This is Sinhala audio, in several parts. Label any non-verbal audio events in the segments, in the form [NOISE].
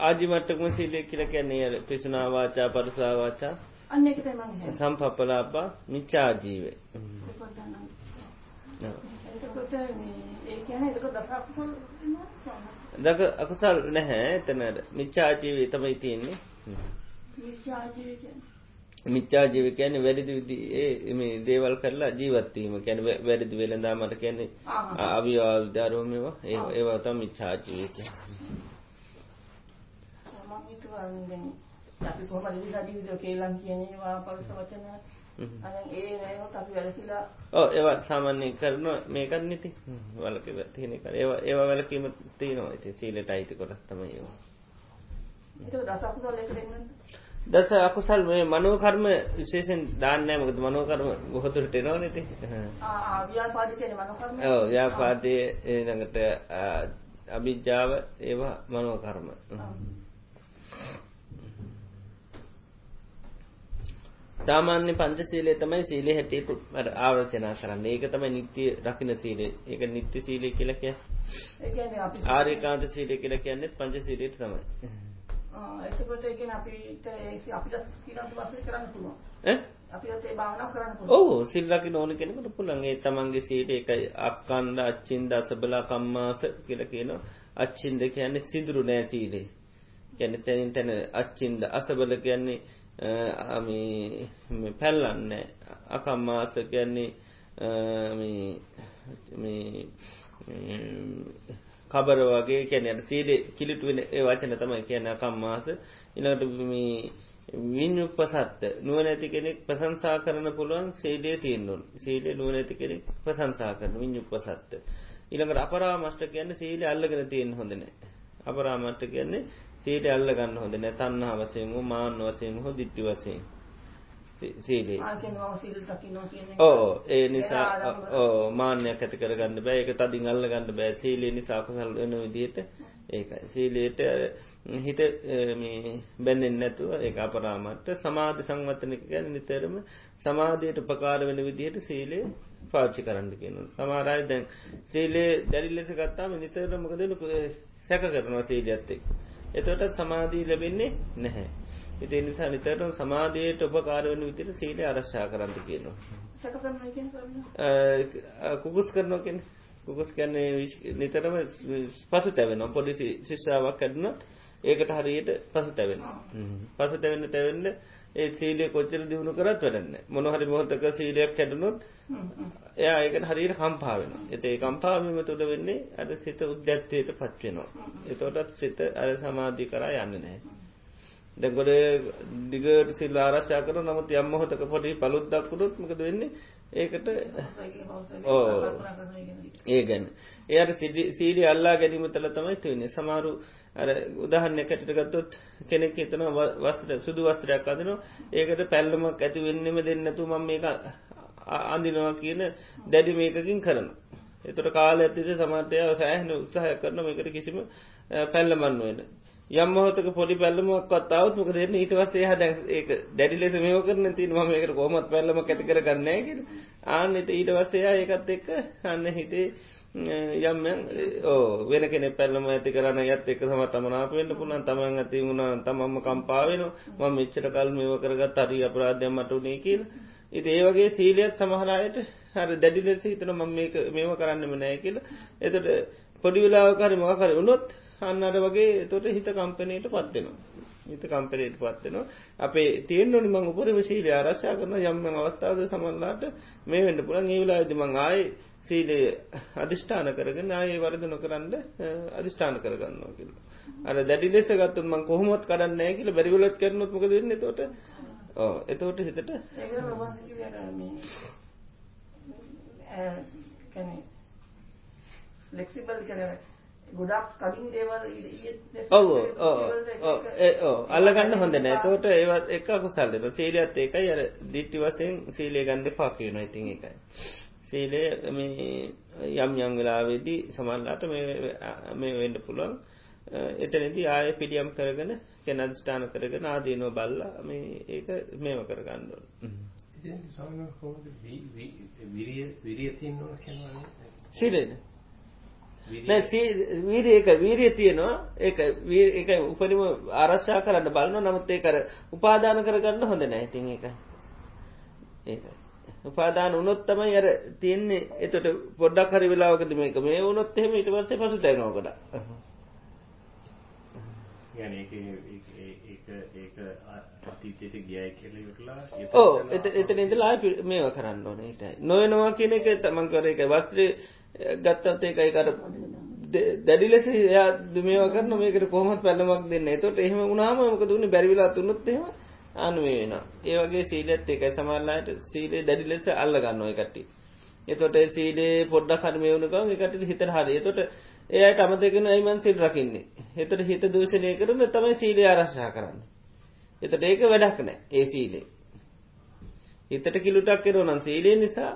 ආජිමට්ටකම සීලය කියල කැන්නේ පිසුනාවාචා පරසාවාචා සම්පපලාපා මිච්චාජීවේ දක අකුසල් නැහැ එතනට මිච්චාජීවී තමයි තියෙන්නේ මිච්චාජීව කියන වැඩිදි විදි මේ දේවල් කරලා ජීවත්වීම කැන වැඩිදි වෙළඳාමට කියන්නේ අවිවාල්ධාරෝමවා ඒ ඒවාතම් මිච්චාජීව කිය අපි කොහොමද ජීවිතය කියලා කියනවා පරිස වචන. ඕ ඒවා සාමාන්‍ය කරන මේකත් නිති වලක තියෙන කර ඒවා ඒවා වැලකීම තියනවා. ඉති සීලට අයිති කොටත් තම ඒවා. දස අකුසල් මේ මනෝකර්ම විශේෂෙන් දාන්නෑ මකද මනෝකර්ම ගොහතුරට එනවා නැති ව්‍යාපාදය ළඟට අභිජ්ජාව ඒවා මනෝකර්ම සාමාන්‍ය පංච සීලේ තමයි සීලේ හැටියට ආවර්ජනා කරන්න. ඒක තමයි නිත්‍ය රකින සීලේ ඒක නිත්‍ය සීලය කියලා කිය ආර්යකාන්ත සීලය කියලා කියන්නේ පංච සීලයට තමයි එතකොට ඒකෙන් අපිට අපිට සීලන්ත වාසය කරන්න පුළුවන්. ඔවු සිල්ලකි නෝන කෙනෙකුට පුළන් ඒ තමන්ගේ සීට එකයි අක්කන්ඩ අච්චින්ද අසබලා කම්මාස කියල කියනවා. අච්චින්ද කියන්නේ සිදුරු නෑ සීලේ. ගැන තැනින් තැන අච්චින්ද අසබල කියන්නේ පැල්ලන්න අකම්මාස කියන්නේ කබර වගේ කැන සීඩ කිලිටුවෙන වචන තමයි කියන අකම්මාස. ඉනට විඤ්ඥුක් පසත්ත නුවනැති කෙනෙක් ප්‍රසංසා කරන පුළුවන් සේඩේ තියන්නුන් සීඩේ නුවනැති කෙනෙක් ප්‍රසංසා කරන විඤ්ඥුක් පසත්ත ඉළඟට අපරාමස්ට කියන්න සීඩ අල්ලගෙන තියෙන් හොඳන අපරාමට්ට කියන්නේ සීට අල්ල ගන්න හොඳ නැ. තන්නා වසයෙන් වූ මාන්න වසයෙන් හෝ දිට්ටි වසයෙන් සීලේ ඕ ඒ නිසා ඕ මාන්‍යයක් ඇති කරගන්න බෑ එක තදින් අල්ල ගන්න බෑ සීලේ නිසා කුසල් වෙන විදිහට ඒකයි සීලයට හිත බැන්නෙන් නැතුව ඒ අපරාමට සමාධ සංවත්තනක ගැන නිතරම සමාධයට උපකාර වෙන විදිහට සීලේ පාච්චි කරන්න කියන සමාරයි දැන් සීලේ දැරි ලෙස ගත්තාම නිතරමකදන සැක කරනවා සීලියත්තෙක් එතොට සමාධී ලැබෙන්නේ නැහැ. ඉති නිසා නිතරම් සමාධයට උපකාරවන විතර සීලය අරශ්ා කරන්න කියනවා. කුකුස් කරනෝකෙන කුකුස් කන්නේ නිතරම පසු තැවෙන පොඩිසි ශිෂ්ාවක් කැඩුණත් ඒකට හරියට පසු තැවෙන. පසු තැවෙන්න තැවෙන්න ඒ සීලය කොච්චර දියුණු කරත් වැඩන්න මොනහරි මොහොතක සීලයක් කැඩුණොත් එයා ඒකට හරියට කම්පාාවෙන එතේ කම්පාවීම තුළ වෙන්නේ අද සිත උද්‍යත්වයට පත්වෙනවා. එතෝටත් සිත අර සමාධී කරා යන්න නෑ. දැගොඩ දිගට සිල් ආරශ්ා කර නමුත් යම්මහොතක පොඩි පලුද්දක්කුරුත් මකද වෙන්නේ ඒකට ඕ ඒ ගැන එයට සීලි අල්ලා ගැනීම තල තමයි තුවන්නේ සමාරු අර උදහන්න කැටට ගත්තොත් කෙනෙක් එතන වස්ත්‍ර සුදු වස්ත්‍රයක් අදනවා ඒකට පැල්ලමක් ඇති වෙන්නෙම දෙන්නතු මම මේක අඳිනවා කියන දැඩි මේකකින් කරන. එතට කාල ඇතිස සමර්තය සෑහන උත්සාහ කරන මේකට කිසිම පැල්ලමන්න වෙන. යම් මොහතක පොඩි පැල්ලමක් කත්තාවත් මොක දෙන්න ඊටවස්සේ හ ඒ දැඩි ලෙස මේෝ කරන තින් ම මේකට කොමත් පැල්ලම ඇති කර ගන්නෑ ආන්න එත ඊට වස්සයා ඒකත් එක්ක අන්න හිතේ යම් ඕ වෙන කෙන පැල්ලම ඇති කරන්න යත් එක සම තමනාප වෙන්න පුළන් තමන් ඇති වුණ තමම්ම කම්පාාවෙන ම මෙච්චර කල් මේව කරගත් අරි අපරාධ්‍යයක් මට උනේ කියල. ඉති ඒ වගේ සීලියත් සමහරයට හර දැඩි ලෙස හිතන ම මේම කරන්නම නෑ කියල. එතට පොඩි වෙලාවකරි මකර උනොත් අන්නට වගේ තොට හිත කම්පනයට පත්වෙනවා. හිත කම්පනයට පත්වෙනවා. අපේ තියෙන් නොනි මං උපරම ශීලය ආරශ්ා කරන යම්ම අවස්ථාවද සමල්ලාට මේ වෙන්න පුළන් ඒවෙලාද මං ආය සීලය අධිෂ්ඨාන කරගෙන ආයේ වරද නොකරන්න අධිෂ්ඨාන කරගන්නවා කියල. අර දැඩි ලෙස ගත්තුන් මං කොහොමත් කරන්න කියල බැරිවලත් කරනොත් මක දෙන්න තොට එතෝට හිතට ලෙක්සිබල් කරන ගොඩක් කලින් දේවල් ඔව අල්ලගන්න හොඳ නෑ. තෝට ඒවත් එක කුසල්ලන සීලියත් ඒකයි අර දිට්ටි වසයෙන් සීලය ගණඩ පාකියන ඉතින් එකයි. සීලය යම් යම් වෙලාවෙදී සමල්ලාට මේ වෙන්ඩ පුළුවන්. එතනදී ආය පිඩියම් කරගෙන කෙන අධස්ථාන කරගෙන ආදීනුව බල්ල මේ ඒක මේම කරගන්නඩුව. විරිය තියන්න සිරෙන වීර ඒක වීරිය තියෙනවා. ඒක ඒක උපරිම ආරශ්ා කරන්න බලන්න නමුත් ඒ කර උපාදාන කරගන්න හොඳ නැතින් ඒක ඒක උපාදාන උනොත්තම යර තියන්නේ. එතට පොඩ්ඩක් හරි වෙලාවකද මේක මේ වුණොත් එහෙම ඉට පස්සේ පසු තැනෝකට අතීතයට ගියයි කියල යුටලා ඕ එතන ඉදලා මේව කරන්න ඕනට නොයනවා කියන එක තමන් කර එක වස්ත්‍රය ගත්තත් ඒකයි කර දැඩි ලෙස යා දුමේව කරන මේකට කොහොමත් පැල්ලමක් දෙන්න තොට එහෙම උනාම මක දුන්න බැරිවිලා තුන්නොත්තේම අනුවේ වෙන ඒවගේ සීලත් එකයි සමල්ලාට සීලේ දැඩි ලෙස අල්ල ගන්න ඔය කට්ටි එතොට සීලේ පොඩ්ඩ කරමය වුණකම් එකට හිත හරි. තොට ඒයට අමතකෙන අයිමන් සිල් රකින්නේ. එතට හිත දූෂණය කරම තමයි සීලය ආරශ්ා කරන්න. එතට ඒක වැඩක් නෑ ඒ සීලේ. හිතට කිලුටක් කෙරවනන් සීලේ නිසා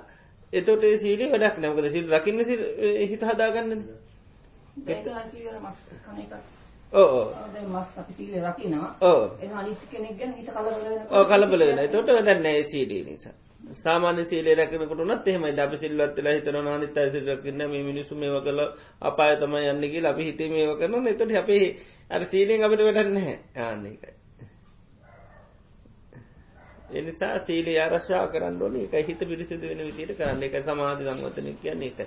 එතොට සීලේ වැඩක් නැමකද සිල් රකින්න හිත හදාගන්න ඕ කලබල වෙන තොට වැඩන්න සීලී නිසා. සාමාන්‍ය සීලේ රැකනකට නත් එහෙම අප සිල්වත්ලා හිතන නිත සිරක්න්න මේ මිනිසු මේව කල අපාය තම යන්නගේ අපි හිතේ මේව කරන එතොට අපේ අර සීලෙන් අපට වැඩන්න හැ ආන්නේකයි එනිසා සීලේ ආරශ්ා කරන්න ඕන. එක හිත පිරිසිදු වෙන විදියට කරන්න. එක සමාධි සංවතන කියන්නේ එක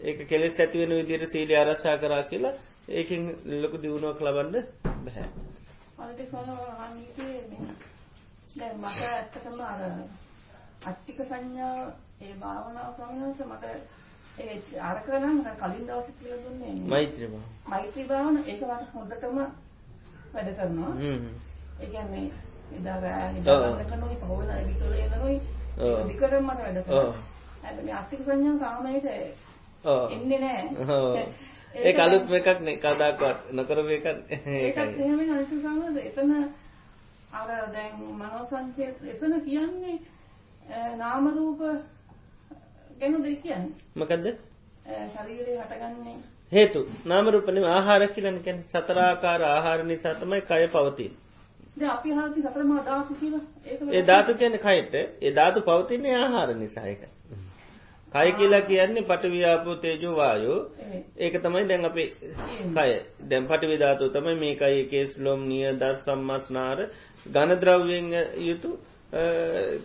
ඒක කෙලෙස් ඇතිවෙන විදියට සීලේ ආරශ්ා කරා කියලා ඒකින් ලොකු දියුණුවක් ලබන්න බැහැ මට ඇත්තටම අර අට්ටික සංඥා ඒ භාවනාව සමනස මට ඒ අරක නම් කලින් දවසේ කියලා දුන්නේ මෛත්‍රී භාවන. මෛත්‍රී භාවන ඒක මට හොඳටම වැඩ කරනවා. ඒ කියන්නේ එදා රෑ නිදාගන්න කනුයි පහුවෙන විතර එනනුයි දිකටම මට වැඩ කරනවා හැබැයි අට්ටික සංඥා කාමයට එන්නේ නැහැ. ඒ අලුත් එකක් නේ. කවදාකවත් නොකරපු එකක් ඒකත් එහෙම අනිත් සමහර එතන අර දැන් මනෝ සංචේත එතන කියන්නේ නාම රූප ගැන දෙයක් කියන්නේ. මොකද්ද? ශරීරේ හටගන්නේ. හේතු. නාම රූප නෙමෙයි ආහාර කියලා කියන්නේ සතරාකාර ආහාර නිසා තමයි කය පවතින්නේ. අපි අහන්නේ සතර මහා ධාතු කියලා. ඒ ධාතු කියන්නේ කයට. ඒ ධාතු පවතින්නේ ආහාර නිසා ඒක. කය කියලා කියන්නේ පටවියාපෝ තේජෝ වායෝ ඒක තමයි දැන් අපේ කය දැන් පටවිධාතු තමයි මේ කයි කේස් ලොම් නිය දස් සම්මස්නාර ගණද්‍රව්යෙන් යුතු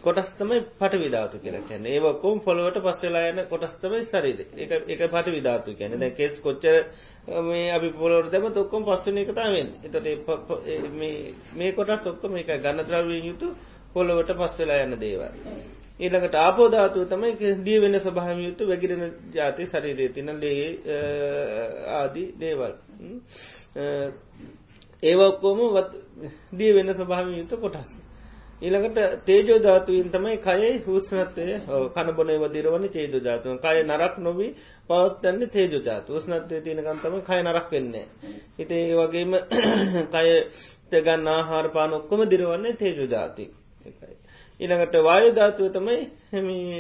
කොටස්තමයි පට විධාතු කියලා කැන ඒවකොම් පොළොවට පස්සවෙලා යන කොටස්තමයි සරිද එක පට විධාතු කියන දැ කෙස් කොච්චර මේ අපි පොලොට දැම තොක්කොම් පස්සන එකතාවෙන් එතට මේ කොටස් ඔක්කොම එක ගණද්‍රවයෙන් යුතු පොළොවට පස්වෙලා යන්න දේවල්. ඊළඟට ආපෝධාතුව තමයි දිය වෙන ස්වභාම යුතු වැගිරෙන ජාති ශරීරය තින ලේ ආදී දේවල්. ඒවක්කෝම දිය වෙන ස්වභාම යුතු කොටස්. ඊළඟට තේජෝ ධාතුවෙන් තමයි කයේ හුස්නත්වය කනබොන වදිරවන තේජෝ ධාතුව කය නරක් නොවී පවත්තන්න තේජෝ ධාතු උස්නත්වය තියෙනකම් තමයි කය නරක් වෙන්නේ. හිත ඒ වගේම [CLEARS THROAT] කය ගන්න ආහාර පාන ඔක්කොම දිරවන්නේ තේජෝ ධාති. ඊළඟට වායු ධාතුව තමයි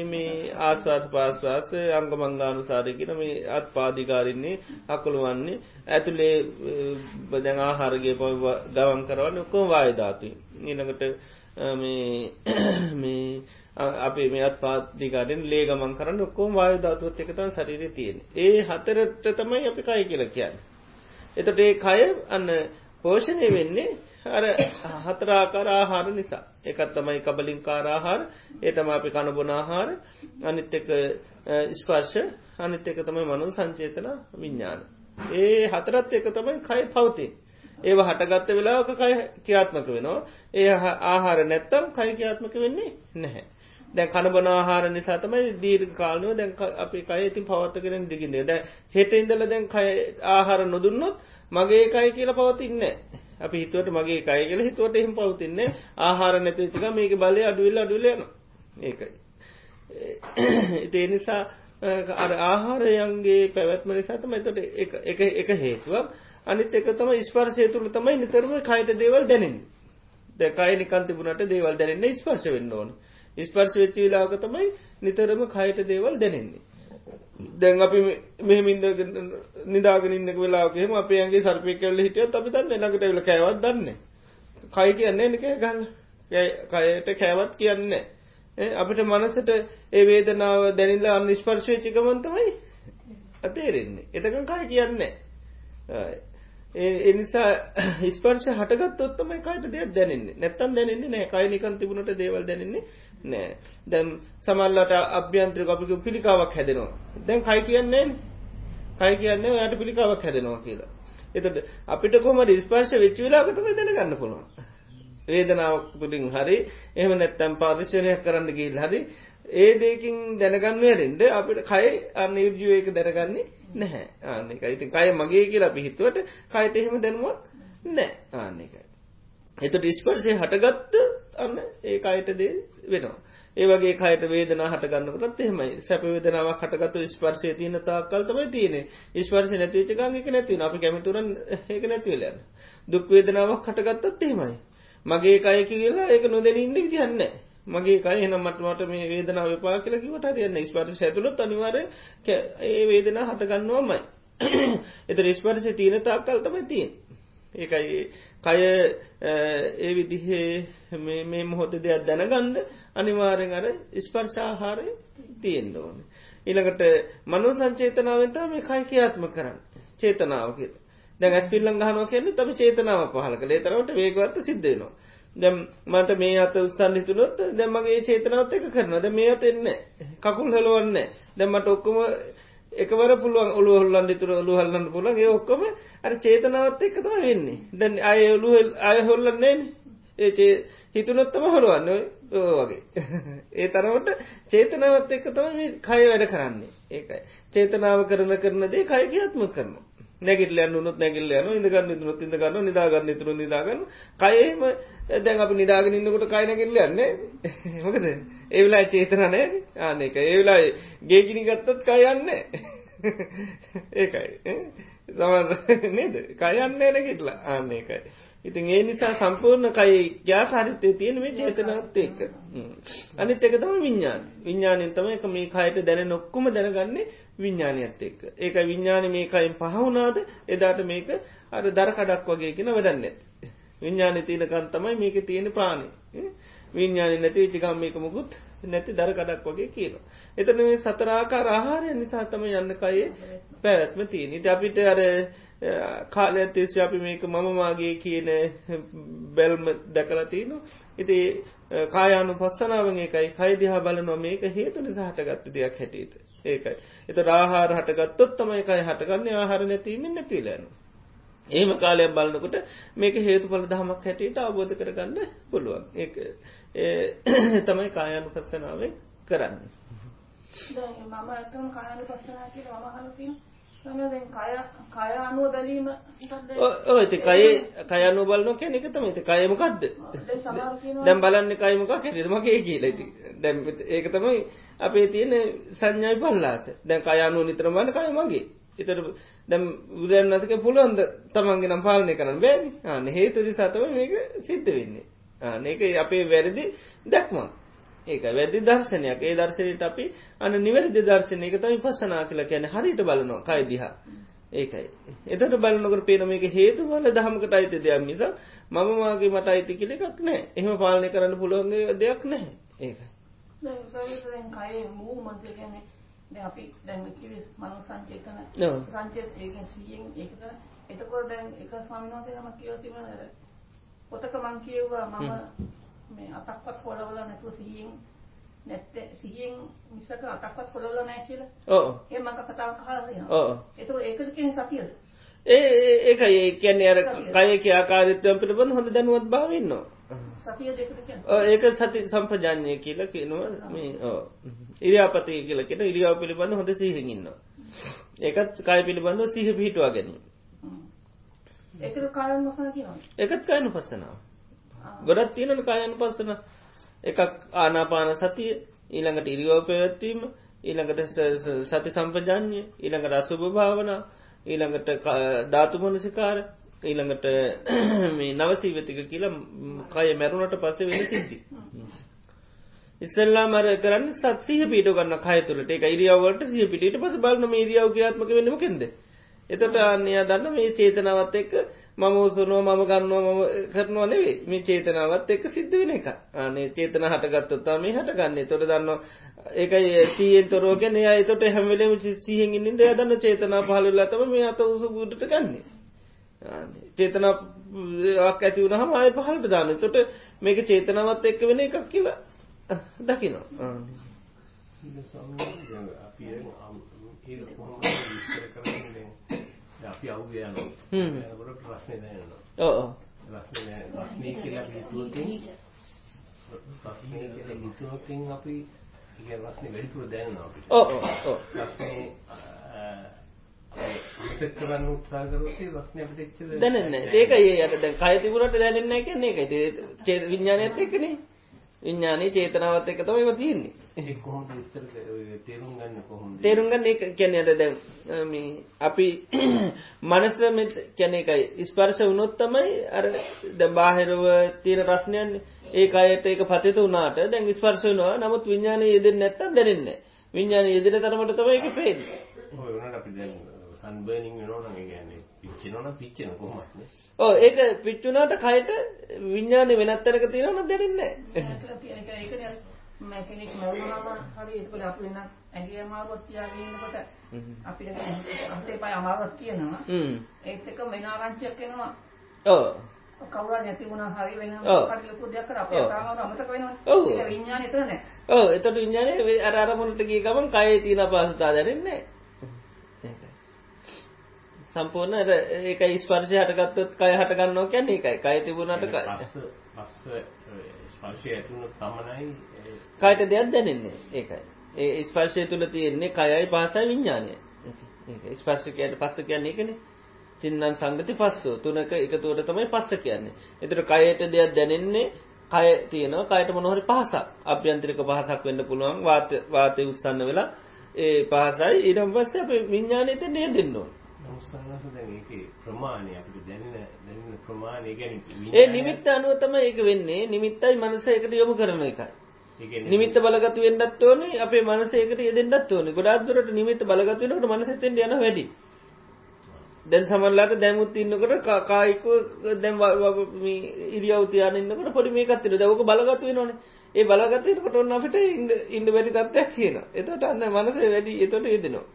මේ ආස්වාස පාස්වාස අංග මංගානුසාරය කියන මේ අත් පාදිකාරන්නේ අකුළුවන්නේ ඇතුළේ බදැන් ආහාරගේ පව ගවන් කරවන්න ඔක්කොම වායු ධාතුයි. ඊළඟට මේ අපේ මෙත් පාතිකාරෙන් ලේ ගමන් කරන්න ඔක්කෝම වායු ධාතුවත් එකතන් සරිර තියෙන. ඒ හතරට තමයි අපි කයි කියල කියන්න. එතට ඒ කය අන්න පෝෂණය වෙන්නේ අර හතරාකාර ආහාර නිසා එකත් තමයි කබලින් කාරාහාර ඒතම අපි කණබොනාහාර අනිත් එක ස්පර්ශ අනිත් එක තමයි මනු සංචේතන විඤ්ඥාන. ඒ හතරත් එක තමයි කයි පවතින්. ඒව හටගත්ත වෙලාවක කය ක්‍රියාත්මක වෙනවා. ඒ ආහාර නැත්තම් කයි ක්‍රියාත්මක වෙන්නේ නැහැ. දැන් කනබන ආහාර නිසා තමයි දීර්ඝ කාලනෝ දැන් අපි කය ඉතින් පවත්තගෙන දිගින්නේ. දැන් හෙට ඉඳලා දැන් කය ආහාර නොදුන්නොත් මගේ කය කියලා පවතින්නේ අපි හිතුවට මගේ කය කියලා හිතුවට එහෙම පවතින්නේ ආහාර නැති වෙච්ච ගමන් මේකේ බලය අඩු වෙලා අඩු වෙලා යනවා. ඒකයි. ඒ නිසා අර ආහාරයන්ගේ පැවැත්ම නිසා තමයි එතකොට එක එක හේතුවක්. අනිත් එක තම ස්පර්ශය තුළ තමයි නිතරම කයට දේවල් දැනෙන් ද කය නිකන් තිබුණට දේවල් දැනෙන්නේ ස්පර්ශ වෙන්න ඕන. ස්පර්ශ වෙච්චි වෙලාවක තමයි නිතරම කයට දේවල් දැනෙන්නේ. දැන් අපි මෙහමින්ද නිදාගෙන ඉන්නක වෙලාවකෙම අපේගේ සර්පය කල්ල හිටියත් අපි දන්න ළඟට වෙල කෑවත් දන්න කයි කියන්නේ නික ගන්න කයට කෑවත් කියන්නේ අපිට මනසට ඒ වේදනාව දැනිල්ලා අන්න ස්පර්ශය චිකමන්තමයි අතේරෙන්නේ එතකන් කය කියන්නේ එනිසා [COUGHS] ස්පර්ශ හටගත්තොත්තමයි කයට දෙයක් දැනන්නේ. නැත්තන් දැනන්නේ නෑ කයි නිකන් තිබුණට දේවල් දැනන්නේ නෑ දැම් සමල්ලට අභ්‍යන්ත්‍ර අපික පිළිකාවක් හැදෙනවා. දැන් කයි කියන්නේ කයි කියන්නේ යට පිළිකාවක් හැදෙනවා කියලා. එතට අපිට කොම ස්පර්ශ වෙච්ච වෙලාගතම දැනගන්න පුළුවන්. වේදනාවක් තුළින් හරි එහම නැත්තැම් පාර්ශනයක් කරන්න ගිල් හරි ඒ දෙකින් දැනගන්නවරෙන්ට අපිට කයි අන්න යුජුවයක දැනගන්නේ නැහැ ආන්නක ඉතින් කය මගේ කියලා පිහිතුවට කයට එහෙම දැනුවත් නෑ ආන්නකයි. එතට ඉස්පර්ශය හටගත්ත අන්න ඒ අයට දේ වෙනවා. ඒවගේ කයට වේදනා හටගන්නකටත් එහෙමයි සැපවේදනාවක් හටගත්තු ස්පර්ශය තියන තාක්කල් තමයි තියන ස්පර්ශ නැතිචකාගක නැතිව අප කැමතුරන් ඒක නැතිවලයන්න. දුක්වේදනාවක් හටගත්තත් එහෙමයි. මගේ කය කියලා ඒක නොදැන ඉන්න විදිහන්න. මගේ කය එනම් මටමට මේ වේදනා විපා කියල කිවට තියන්න ස්පර්ශ ඇතුළොත් අනිවාර ඒ වේදනා හටගන්නවාමයි. එත [CLEARS THROAT] ස්පර්ශ තියන තාක්කල් තමයි තියෙන්. ඒකයි කය ඒ විදිහේ මේ මොහොත දෙයක් දැනගන්ඩ අනිවාරෙන් අර ස්පර්ශාහාරය තියෙන් ඕන. ඉළඟට මනු සංචේතනාවතා මේ කයි කියාත්ම කරන්න චේතනාව කිය දැන් ඇස් පිල්ලං ගහනෝ කියන්නේ තම චේතනාව පහල කළේ තරවට වේගවත්ත සිද්ධයනවා. දැම් මට මේ අත උත්සන් හිතුනොත් දැම්මගේ චේතනාවත් එක කරනද මේ අත එන්න කකුල් හලුවන්න දැම්මට ඔක්කොම එකවර පුළුවන් ඔලු හොල්ලන් තුර ඔලු හල්ලන්න පුළන් ඒ ඔක්කොම අර චේතනාවත් එක්කතම වෙන්නේ. දැන් අය ඔලු අය හොල්ලන්නේ ඒ හිතුනොත්තම හොළුවන්න වගේ. [LAUGHS] ඒ තරමට චේතනාවත් එක්ක තම කය වැඩ කරන්නේ. ඒකයි. චේතනාව කරන කරන දේ කය කියත්ම කරනවා. නැගිටල යන්නුත් නැගිල්ල යන ඉඳගන්න තුරොත් ඉඳගන්න නිදාගන්න තුර නිදාගන්න කයම දැන් අප නිදාගෙන ඉන්නකොට කයි නැගිල්ල යන්නේ [LAUGHS] මොකද? ඒවෙලා චේතනනය ආන එක ඒවෙලා ගේගිනි ගත්තත් කයන්නේ [LAUGHS] ඒකයි. සමන් නේද? කයන්නේ නැගිටලා. ආන්න එකයි ඉතින් ඒ නිසා සම්පූර්ණ කයි ්‍යාකාරිත්තය තියෙන මේ චේතනත් එක්ක. අනිත් එක තම විඤ්ඥාන විඤ්ඥානයෙන් තම එක මේ කයට දැන නොක්කුම දැනගන්නේ විඤ්ඥානයත් එක්ක. ඒක විඤ්ඥාන මේකයින් පහවුනාද එදාට මේක අර දරකඩක් වගේ කියෙන වැඩන්න විඤ්ඥාන තියනකන් තමයි මේක තියෙන ප්‍රාණි විඤ්ඥාන නැති විචිකම් මේක මුකුත් නැති දරකඩක් වගේ කියනවා. එතන මේ සතරාකාර ආහාරය නිසා තම යන්න කයේ පැවැත්ම තියෙන. ඉති අපිට අර කාලය තිස්ස අපි මේක මමමාගේ කියන බැල්ම දැකලා තියනු ඉති කායානු පස්සනාවන් එකයි කයිදිහා බලනො මේක හේතු නිසාහටගත්ත දෙයක් හැටියට. ඒකයි. එත රාහාර හටගත්තොත් තමයි එකයි හටගන්න. ආහාර නැතිීමෙන් නැතිලෑන ඒම කාලයක් බලන්නකොට මේක හේතු පල දහමක් හැටියට අවබෝධ කරගන්න පුළුවන්. ඒ තමයි කායනු පස්සනාවෙන් කරන්න මම ඇතම කායනු පස්සනා කිය මම හලතිී කය අනුව බැලීම ඔති කයි කයනු බලන කියන එක තම ති කයමකක්ද දැම් බලන්න කයමක කෙරමගේ කියලති දැම් ඒක තමයි අපේ තියෙන සංඥයි පල්ලාස දැන් කයනු නිතරමන්න කය මගේ. එතට දැම් උදයන්නසක පුළුවන්ද තමන්ගේ නම් පාලනය කරන්න බෑනි. ආන හේතුරි සතම මේක සිද්ධ වෙන්නේ. ආනක අපේ වැරදි දැක්මක් ඒක වැදදි දර්ශනයක්. ඒ දර්ශනයට අපි අන නිවැරදි දර්ශනයක තම පසනා කියල කියන හරිට බලනවා කයිදිහා ඒකයි. එතට බලනකට පේන මේක හේතු බල දහමකට අයිත දෙයක් මිස මමමාගේ මට අයිති කියල එකක් නෑ එහම පාලනය කරන්න පුළුවන්ගේ දෙයක් නැහැ. ඒකයි. අපි සංචේතන. සංචේත ඒක එතකොට දැන් එක නමක් කියව තිබුණා පොතක මං කියුවා මම මේ අතක්වත් පොළවල නැතුව සිහියෙන් නැත්තේ සිහියෙන් මිසක අතක්වත් පොළවල නැහැ කියලා. ඔව්. ඒ මම කතාවක් අහලා තියෙනවා. ඔව්. ඒතකොට ඒකද කියන්නේ සතියද? ඒ ඒකයි ඒ කියන්නේ අර කයේ ආකාරයත්වයන් පිළිබඳ හොඳ දැනුවත් භාවය ඉන්නවා. ඒක සති සම්පජාඤ්ඤය කියලා කියනවා මේ ඔව්. ඉරියාපතේ කියලා කියන ඉරියාව පිළිබඳ හොඳ සිහියෙන් ඉන්නවා. ඒකත් කය පිළිබඳව සිහිය පිහිටුවා ගැනීම. ඒකද කායන කියනවා. ඒකත් කායන වසනාව. ගොඩත් තියෙනන කායන පස්සන එකක් ආනාපාන සතිය ඊළඟට ඉරිවෝ පැවැත්වීම ඊළඟට සති සම්පජාන්ය ඊළඟට අසුභ භාවන ඊළඟට ධාතුමනසිකාර ඊළඟට [CLEARS THROAT] මේ නවසීවතික කියලා කය මැරුණට පස්සේ වෙන සිද්ධි. ඉස්සල්ලා මර කරන්න සත්සිහ පිට ගන්න කය තුළට. එක ඉරියාවට සිය පිට පස බලන මේ ඉරියාව ක්‍යාත්මක වෙනම කෙද එතට අන්නයා දන්න මේ චේතනාවත් එක්ක මම උසුනුව මම ගන්නවා මම කරනවා නෙවේ මේ චේතනාවත් එක්ක සිද්ධ වෙන එක අනේ චේතන හටගත්තොත්තා මේ හටගන්නේ. තොට දන්න ඒකයි සීයෙන් තොරෝගෙන එය තොට හැමලම සිහෙන් ඉන්නද යදන්න චේතනා පහලල්ලා තම මේ අත උසු ගුඩට ගන්නේ. චේතනාවක් ඇති වුණහම ආය පහලට දාන්න. තොට මේක චේතනාවත් එක්ක වෙන එකක් කියලා දකිනවා. අපි අවුව යනවා. යනකොට ප්‍රශ්නේ දැනෙනවා ඔව්. ප්‍රශ්නේ ප්‍රශ්නේ කියලා හිතුවකින් ප්‍රශ්නේ කියලා හිතුවකින් අපි ඉතින් ප්‍රශ්නේ වැඩිපුර දැනෙනවා අපිට. ඔව් ඔව් ඔව්. ප්‍රශ්නේ අමතක කරන්න උත්සාහ කරොත් ඒ ප්‍රශ්නේ අපිට එච්චර දැනෙන්නේ ඒක ඒ යට දැන් කය තිබුණට දැනෙන්නේ නැහැ කියන්නේ ඒකයි. ඒ විඥානයත් එක්කනේ විඥානයේ චේතනාවත් එක්ක තමයි ඒවා තියෙන්නේ. ඒක කොහොමද විස්තර තේරුම් ගන්න කොහොමද? තේරුම් ගන්න ඒක කියන්නේ අර දැන් මේ අපි [CLEARS THROAT] මනස කියන්නේ ඒකයි ස්පර්ශ වුණොත් තමයි අර දැන් බාහිරව තියෙන රසණයන්නේ ඒ කයට ඒක පතිත වුණාට දැන් ස්පර්ශ වෙනවා. නමුත් විඥානයේ යෙදෙන්නේ නැත්තම් දැනෙන්නේ නැහැ. විඥානයේ යෙදෙන තරමට උනට අපි දැන් සන්බර්නින් වෙනවා නම් ඒ කියන්නේ පිච්චෙනවා නම් පිච්චෙන කොහොමද නේ. ඔව් ඒක පිච්චුණාට කයට විඥානේ වෙනත් තැනක තියෙනව නම් දැනෙන්නේ ඒකනේ මම කෙනෙක් මරුණාම හරි ඒකවල අපි වෙන ඇඟේ අමාරුවක් තියාගෙන ඉන්නකොට අපිට අතේ පය අමාරුවක් තියෙනවා. හ්ම්. ඒත් එක වෙන ආරංචියක් එනවා. ඔව්. කවුරුහරි නැති වුණා හරි වෙන ඔව්. මොකක්ද ලොකු දෙයක් කරා අපේ. තාමව අමතක වෙනවා. ඒක විඥානේ එතන නෑ ඔව් එතකොට විඥානේ අර අරමුණට ගිය ගමන් කයේ තියෙන අපහසුතාව දැනෙන්නේ නැහැ සම්පූර්ණ අර ඒකයි ස්පර්ශය හටගත්තොත් කය හට ගන්නවා කියන්නේ ඒකයි. කය තිබුණාට කය. පස්ස ස්පර්ශය ඇතුළත පමණයි කයට දෙයක් දැනෙන්නේ ඒකයි. ඒ ස්පර්ශය තුළ තියෙන්නේ කයයි පහසයි විඥානය ඒක ස්පර්ශ කියන්නේ පස්ස කියන්නේ ඒකනේ. තින්නම් සංගති පස්සෝ. තුනක එකතුවට තමයි පස්ස කියන්නේ. එතකොට කයට දෙයක් දැනෙන්නේ කය තියෙනවා. කයට මොන හරි පහසක්. අභ්‍යන්තරික පහසක් වෙන්න පුළුවන්. වාත වාතය උස්සන්න වෙලා ඒ පහසයි. ඊට පස්සේ අපේ විඥාණයට නේද දෙන්න ඕන සන්නස දැන් ඒකේ ප්‍රමාණය අපිට දැනෙන දැනෙන ප්‍රමාණය කියන්නේ ඒ නිමිත්ත අනුව තමයි ඒක වෙන්නේ. නිමිත්තයි මනස එකට යොමු කරන එකයි. නිමිත්ත බලගතු වෙන්නත් ඕනේ අපේ මනස ඒකට යෙදෙන්නත් ඕනේ. ගොඩාක් දුරට නිමිත්ත බලගතු වෙනකොට මනස එතෙන්ට යන වැඩි. දැන් සමහරලාට දැමුත් ඉන්නකොට කා- කායිකව දැන් මේ ඉරියව් තියාගෙන ඉන්නකොට පොඩි මේකක් තියෙනවා දැන් ඕක බලගතු වෙනවනේ. ඒ බලගතු වෙනකොට ඔන්න අපිට ඉන්න ඉන්න බැරි තත්ත්වයක් කියනවා. එතකොට අන්න මනස වැඩි එතකොට යෙදෙනවා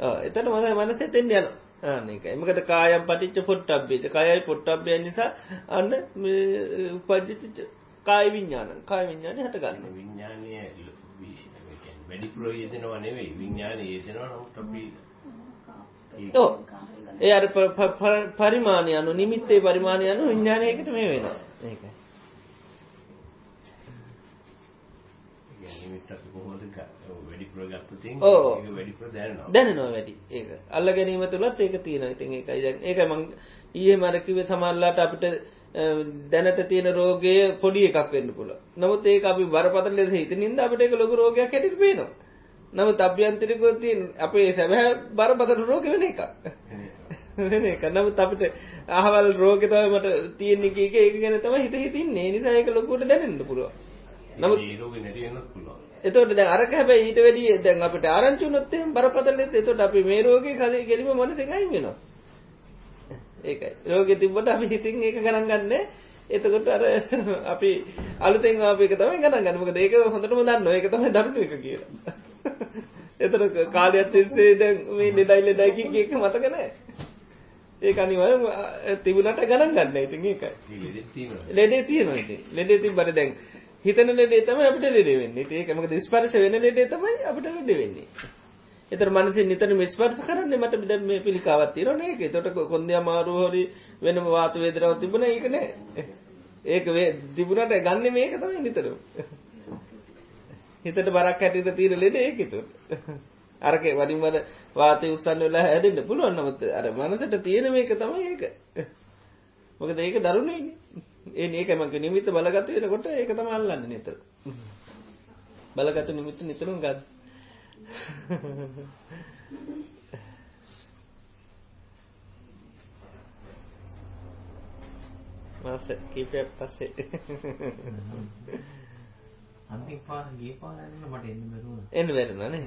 ආ එතකොට මනස යනවා. අන්න ඒකයි මොකද කායම් පටිච්ච පොට්ටබ්බේත කයයි පොට්ටබ්බයන් නිසා අන්න මේ උපජ්ජිත කාය විඥාන. කාය විඥානේ හට ගන්නවා විඥානය වැඩි ප්‍රයෝජනව නෙවෙයි. විඥානය යෙදෙනවා නමුත් අපි. ඒ අර පරිමාණය අනු නිමිත්තේ පරිමාණය අනු විඥානයකට මේ වෙනවා. ඒකයි. නිමිත්ත අපි කොහොමද ග- වැඩි ප්‍රයෝගත්තු තියෙන ඔව්. ඒක වැඩි ප්‍ර දැනෙනවා දැනෙනවා වැඩි. ඒක. අල්ල ගැනීම තුලත් ඒක තියෙනවා. ඉතින් ඒකයි දැන් ඒක මං ඊයේ මර කිව්වේ සමහරලාට අපිට දැනට තියෙන රෝගය පොඩි එකක් වෙන්න පුළුවන්. නමුත් ඒක අපි බරපතල ලෙස හිතනින්ද අපිට ඒක ලොකු රෝගයක් හැටියට පේනවා. නමුත් අභ්‍යන්තරිකව තියෙන අපේ සැබෑ බරපතල රෝග වෙන එකක්. වෙන එක. නමුත් අපිට අහවල් රෝගේ තමයි මට තියෙන්නේ කීක ඒක ගැන තමයි හිත හිතින්නේ. ඒ නිසා ඒක ලොකුවට දැනෙන්න පුළුවන්. නමුත් ඒ රෝගේ නැති වෙන්නත් පුළුවන් එතකොට දැන් අරක හැබැයි ඊට වැඩිය දැන් අපිට ආරංචි වුණොත් එහෙනම් බරපතල ලෙස එතකොට අපි මේ රෝගේ කලේ ගෙලිම මනසෙන් අයින් වෙනවා. ඒකයි. රෝගේ තිබ්බට අපි හිතින් ඒක ගණන් ගන්නෑ. එතකොට අර අපි අලුතෙන් ආපු එක තමයි ගණන් ගන්න. මොකද ඒක හොඳටම දන්නවා. ඒක තමයි දරුණු එක කියලා. එතකොට කාලයක් තිස්සේ දැන් මේ ලෙඩයි ලෙඩයි කිය එක මතක නැහැ. ඒක අනිවාර්යයෙන්ම තිබුණාට ගණන් ගන්න. ඉතින් ඒකයි. ඒ ලෙඩෙත් තියෙනවා ලෙඩේ තියෙනවා ඉතින්. ලෙඩේ තිබ්බට දැන් හිතන ලෙඩේ තමයි අපිට ලෙඩේ වෙන්නේ. ඉතින් ඒක මොකද ස්පර්ශ වෙන ලෙඩේ තමයි අපිට ලෙඩ වෙන්නේ. ඒතර මනසින් නිතරම ස්පර්ශ කරන්නේ මට දැන් මේ පිළිකාවක් තියෙනවා නේ ඒක. ඒතකොට කොන්දේ අමාරු හරි වෙනම වාත වේදනාවක් තිබුණා ඒක නෑ. ඒක වේ තිබුණාට ගන්නෙ මේක තමයි නිතරම. හිතට බරක් හැටියට තියෙන ලෙඩ ඒක ඒතකොට. අරකේ වරින් වර වාතය උස්සන්න වෙලා හැදෙන්න පුළුවන් නමුත් අර මනසට තියෙන මේක තමයි ඒක. මොකද ඒක දරුණුයිනේ. ඒ මේක මං කිය නිමිත්ත බලගත්ත වෙනකොට ඒක තමයි අල්ලන්නේ නිතර. බලගත්ත නිමිත්ත නිතරම ගන්න. මාස කීපයක් පස්සේ අන්තිම පාර ගිය පාර යනකොට මට එන්න බැරුණා. එන්න බැරිුණා නේ.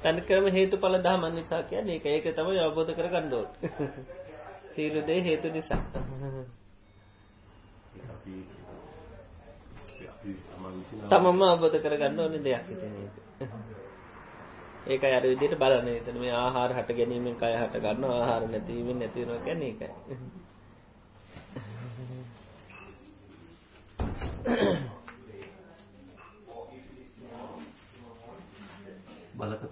තනිකරම හේතු පල දහමන් නිසා කිය ඒක. ඒක තම අවබෝධ කර ගණ්ඩෝල් සීලුදේ හේතු නිසා. තමම අවබෝධ කරගන්න ඕන දෙයක් හිතන ඒක. අර විදිට බලන එතන මේ ආහාර හට ගැනීමෙන් කය හට ගන්න ආහාර නැතිවීමෙන් නැතිවෙන කැන එකයි [COUGHS] [COUGHS]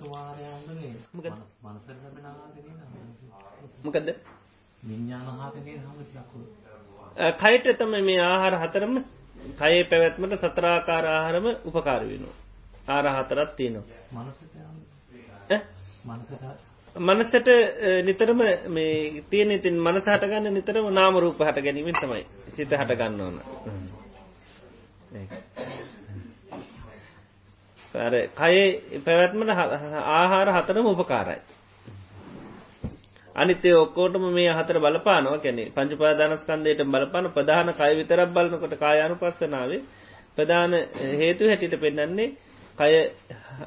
බලකතු වාරයන්දනේ මනසර ලැබෙන ආහාරය මොකද විඤ්ඥාන ආහාරය හම කයට තම මේ ආහාර හතරම කයේ පැවැත්මට සතරාකාර ආහාරම උපකාර වෙනවා. ආර හතරත් තියනවා. මනසට නිතරම මේ තියෙන ඉතින් මනස හටගන්න නිතරම නාම රූප හට ගැනීමෙන් තමයි සිත හටගන්න ඕන. කයේ පැවැත්මට ආහාර හතරම උපකාරයි. අනිතේ ඔක්කෝටම මේ හතර බලපානවා කැනෙ පංචපාදානස්කන්දයට බලපාන ප්‍රධාන කය විතරක් බලනකොට කායානු පස්සනාවේ ප්‍රධාන හේතු හැටිට පෙන්න්නන්නේ කය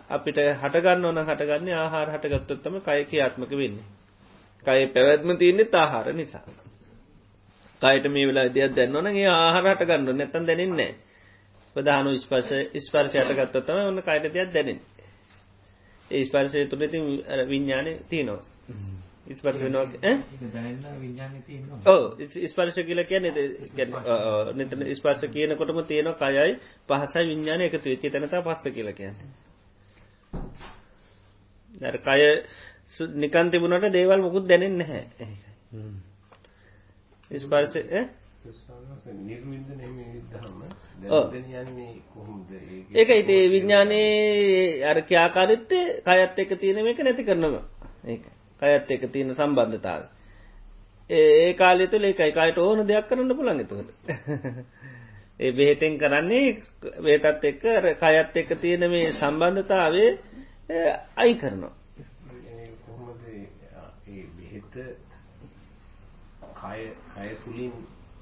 අපිට හටගන්න ඕන හටගන්න ආහාර හටගත්තොත්තම කය කියාත්මක වෙන්නේ. කය පැවැත්ම තියන්නේ තාහාර නිසා. කයට මේ වෙලා දෙයක් දැන්නවනගේ ආහාර හටගන්න නැතන් දැනන්නේ. ප්‍රධානු ස්පර්ශ ස්පර්ශයට ගත්තොත්තම ඔන්න කයට දෙයක් දැනෙන්. ඒ ස්පර්ශය තුළති විඤ්ඥානය තියනවා. ස්පර්ශ වෙනවා ඕ ස්පර්ශ කියල කිය නිත ස්පර්ශ. කියනකොටම තියෙන කයයි පහසයි විඤ්ඥාන එකතු වෙච්චි තැනතා පස්ස කියල කියන්න. කය නිකන් තිබුණට දේවල් මොකුත් දැනෙන් නැහැ. ස්පර්ශ ඒක ඉතේ විඤ්ඥානයේ අර ක්‍යාකාරිත්තේ කයත් එක තියෙන එක නැති කරනවා ඒකයි කයත් එක තියෙන සම්බන්ධතාව. ඒ කාලෙ තුළ ඒකයි කයට ඕන දෙයක් කරන්න පුළන් තුකට. [LAUGHS] ඒ බෙහෙතෙන් කරන්නේ වේතත් එක්ක කයත් එක්ක තියෙන මේ සම්බන්ධතාවේ අයි කරනවා.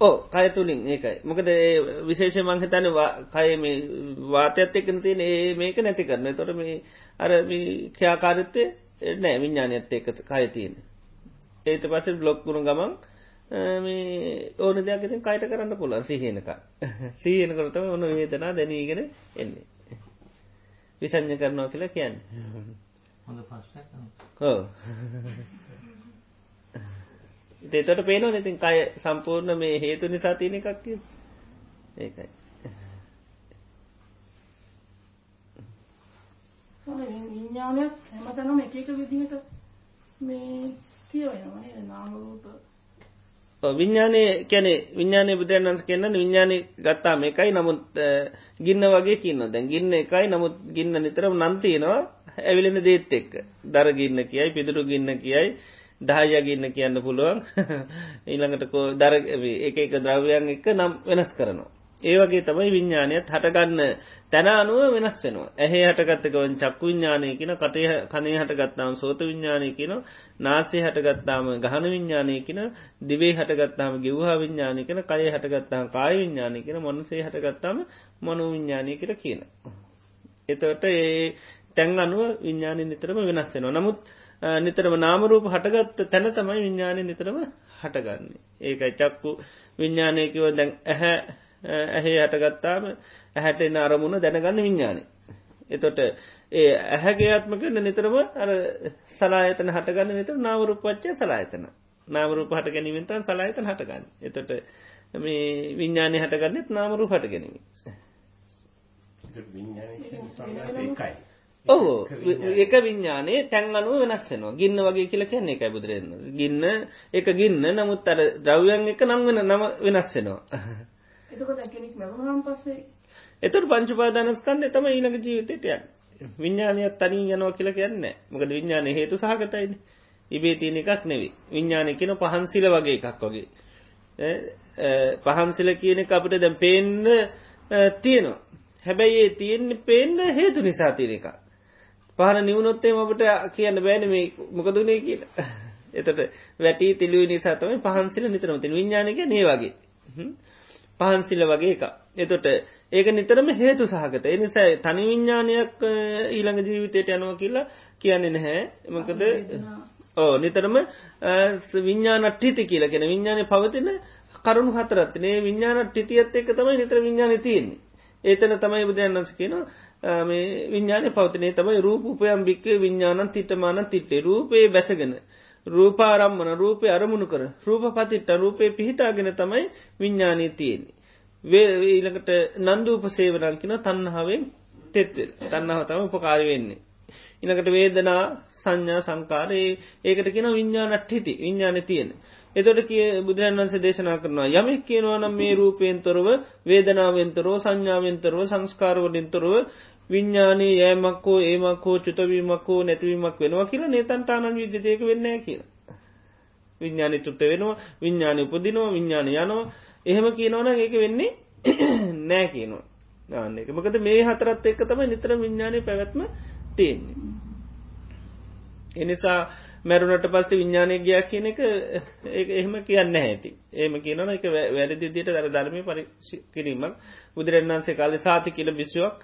ඕ කය තුළින් ඒකයි මොකද විශේෂ මංහිතන කය මේ වාතයත් එක්කන තියෙන ඒ මේක නැති කරන තොට මේ අර ක්‍යාකාරිත්තය නෑ විඤ්ඥානයත් ඒක කයතියෙන. ඒත පස බ්ලොක්කුණු ගමන් මේ ඕන දෙයක් ඉතින් කයට කරන්න පුළන් සිහිනක [LAUGHS] සීහන කරතම ඔන්න වේදනා දැනීගෙන එන්නේ. විසං්ඥ කරනවා කියලා කියන්න. හෝ. ඒතට පේනවා ඉතින් කය සම්පූර්ණ මේ හේතු නිසා තියෙන එකක් කිය ඒකයි. විඤ්ඥානයක් හැමතනම එක එක විදිහට මේ කියවෙනවා නේද? නාම රූප. විඤ්ඥානය කැනෙ විඤ්ඥානය බුදුරන්න්ස කියන්න විඤ්ඥානය ගත්තා මේකයි නමුත් ගින්න වගේ කියන්න දැන් ගින්න එකයි නමුත් ගින්න නිතරම නන්තියනවා ඇවිලෙන දේත් එක්ක. දරගින්න කියයි පිදුරු ගින්න කියයි දහයගින්න කියන්න පුළුවන්. [LAUGHS] ඊළඟටකෝ දර එක එක ද්‍රව්‍යයන් එක නම් වෙනස් කරනවා. ඒවගේ තමයි විඤ්ඥානයත් හටගන්න තැන අනුව වෙනස් වෙනවා. ඇහේ හටගත්තකවන් චක්කු විඤ්ඥානය කියන කටය කනේ හටගත්තාම සෝත විඤ්ඥානය කියන නාසේ හටගත්තාම ගහන විඤ්ඥානය කියන දිවේ හටගත්තාම ගිව්හා විඤ්ඥානය කන කය හටගත්තාම කාය විඤ්ඥානය කියන මොනසේ හටගත්තාම මොනු විඤ්ඥානය කර කියන. එතවට ඒ තැන් අනුව විඤ්ඥානය නිතරම වෙනස් වෙනවා. නමුත් නිතරම නාමරූප හටගත්ත තැන තමයි විඤ්ඥානය නිතරම හටගන්නේ ඒකයි චක්කු විඤ්ඥානයකිව දැන් ඇහැ ඇහේ හටගත්තාම ඇහැට එන්න අරමුණ දැනගන්න විඤ්ඥානය. එතොට ඒ ඇහැගේත්ම කරන නිතරම අර සලායතන හටගන්න නිතර නාවරුපච්චය සලායතන නාවරුප හට ගැනීමෙන්තන් සලායතන හටගන්න. එතොට මේ විඤ්ඥානය හටගන්නෙත් නාමරු හට ගැනීම. ඔහෝ එක විඤ්ඥානේ තැන් අනුව වෙනස්සෙනවා ගින්න වගේ කියල කියන්නේ එකයි බුදුරන්න ගින්න එක ගින්න නමුත් අර ද්‍රව්‍යන් එක නම් වෙන නම වෙනස්සෙනවා. [LAUGHS] එතට පංචුපාදානස්කන්ද තම ඊළඟ ජීවිතයට යන් විඤ්ඥානයක් තනී යනවා කියලා කියන්න මොකද විඤ්ඥාන හේතු සහගතයින. ඉබේ තියෙන එකක් නෙවේ විඤ්ඥාන කියන පහන්සිල වගේ එකක් වගේ. පහන්සිල කියන අපිට දැම් පේන්න තියෙනවා. හැබැයි ඒ තියෙන්නේ පේන්න හේතු නිසා තියෙන එක පහන නිවුණොත්තේ මට කියන්න බෑන මේ මොකදුනේ කියලා. එතට වැටි තිලුව නිසාතම පහන්සිල නිතරමති විඤ්ඥානක නේ වගේ. පහන්සිල වගේ එක. එතොට ඒක නිතරම හේතු සහගත. එනිසා තනි විඤ්ඥානයක් ඊළඟ ජීවිතයට යනවා කියලා කියන්නේ නැහැ. මකද ඕ නිතරම විඤ්ඥානට්ටිති කියලගෙන විඤ්ඥානය පවතින කරුණු හතරත්නේ විඤ්ඥාන ටිතියත් එක තමයි නිතර විඤ්ඥාන තියෙන්නේ. ඒතන තමයි බුදුරන්නන්ස කියන මේ විඤ්ඥාන පවතිනේ තමයි රූපපයම් භික්ක විඤ්ඥානන් තිටමාන තිට්ටේ රූපයේ බැසගෙන රූපාරම්මන රූපය අරමුණු කර රූප පතිට්ට රූපය පිහිටාගෙන තමයි විඤ්ඥානී තියෙන්නේ ඊළකට නන්දූප සේවනංකින තන්නහාවෙන් තෙත්වෙල් තන්නාව තම උපකාර වෙන්නේ. ඉනකට වේදනා සංඥා සංකාරයේ ඒකට කියෙන විඤ්ඥානට හිති විඤ්ඥාන තියෙන. එතොට කිය බුදුරන් වන්සේ දේශනා කරනවා යමෙක් කියනවා නම් මේ රූපයෙන්තොරව වේදනාවෙන්තරෝ සංඥාවෙන්තරව සංස්කාරවලින්තොරව විඤ්ඥානී යෑමක්කෝ ඒමක්කෝ චුතවීමක්කෝ නැතිවීමක් වෙනවා කියලා නේතන්ටානන් විද්‍යතයක වෙන්න කියලා. විඤ්ඥානි චුත්ත වෙනවා විඤ්ඥානය උපදිනවා විඤ්ඥාන යනවා එහෙම කියනවන ඒක වෙන්නේ [COUGHS] නෑ කියනවා ගන්න එක මකද මේ හතරත් එක්ක තමයි නිතර විඤ්ඥානය පැවැත්ම තියෙන්නේ. එනිසා මැරුණට පස්ස විඤ්ඥානය ගයක් කියන එක එහෙම කියන්න ඇති ඒම කියනන එක වැරදිදියට දර ධර්මය පරි කිරීමක් බුදුරන්න්සේ කාල සාති කියල බිස්සුවක්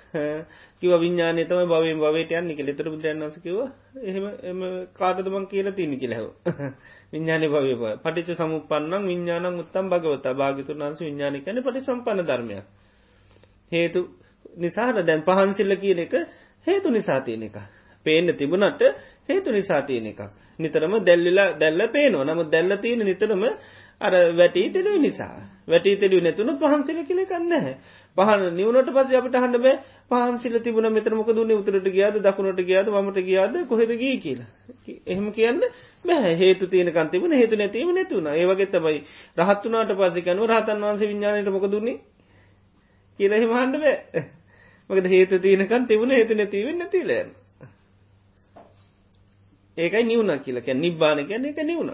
කිව විඤ්ඥානය තම බවෙන් බවට යන්න කෙ තර බුදුරන්න්ස කිව එහෙම එම කාතදමන් කියල තිනි කියලහව [LAUGHS] විඤ්ඥානය භව පටිච සමුපන්නන් විඤ්ඥාන උත්තම් භගවත. භාගිතුන් වන්ස විඤ්ඥානි කන පටි සම්පන්න ධර්මය හේතු නිසාහට දැන් පහන්සිල්ල කියන එක හේතු නිසා තියෙන එක පේන්න තිබුණට හේතු නිසා තියෙන එක නිතරම දැල්ලිලා දැල්ල පේනවා. නම දැල්ල තියෙන නිතරම අර වැටී තෙලුව නිසා. වැටි තෙලුව නැතුන පහන්සිල කියල කන්න පහන නිවනට පස අපට හන්න බෑ පහන්සිල තිබුණ මෙතරමක දුන්න උතරට ගියාද? දකුණට ගියාද? මට ගියාද? කොහෙද ගී කියලා. එහෙම කියන්න බෑ. හේතු තියන කන්තිබන හේතු නැතිීම නැතුන ඒවගේ තමයි. රහත්තුනාට පසිකනු රහතන් වන්ස විඤ්ඥානයට මොක දුන්නේ කියලා හිමහන්ඩ බෑ. මකද හේතු තියනකන් තිබුණ හේතු නැතිවෙන්න නැතිලෑන් ඒකයි නිවුණ කියලක නිබ්බාන කියන්න එක නිවුණ.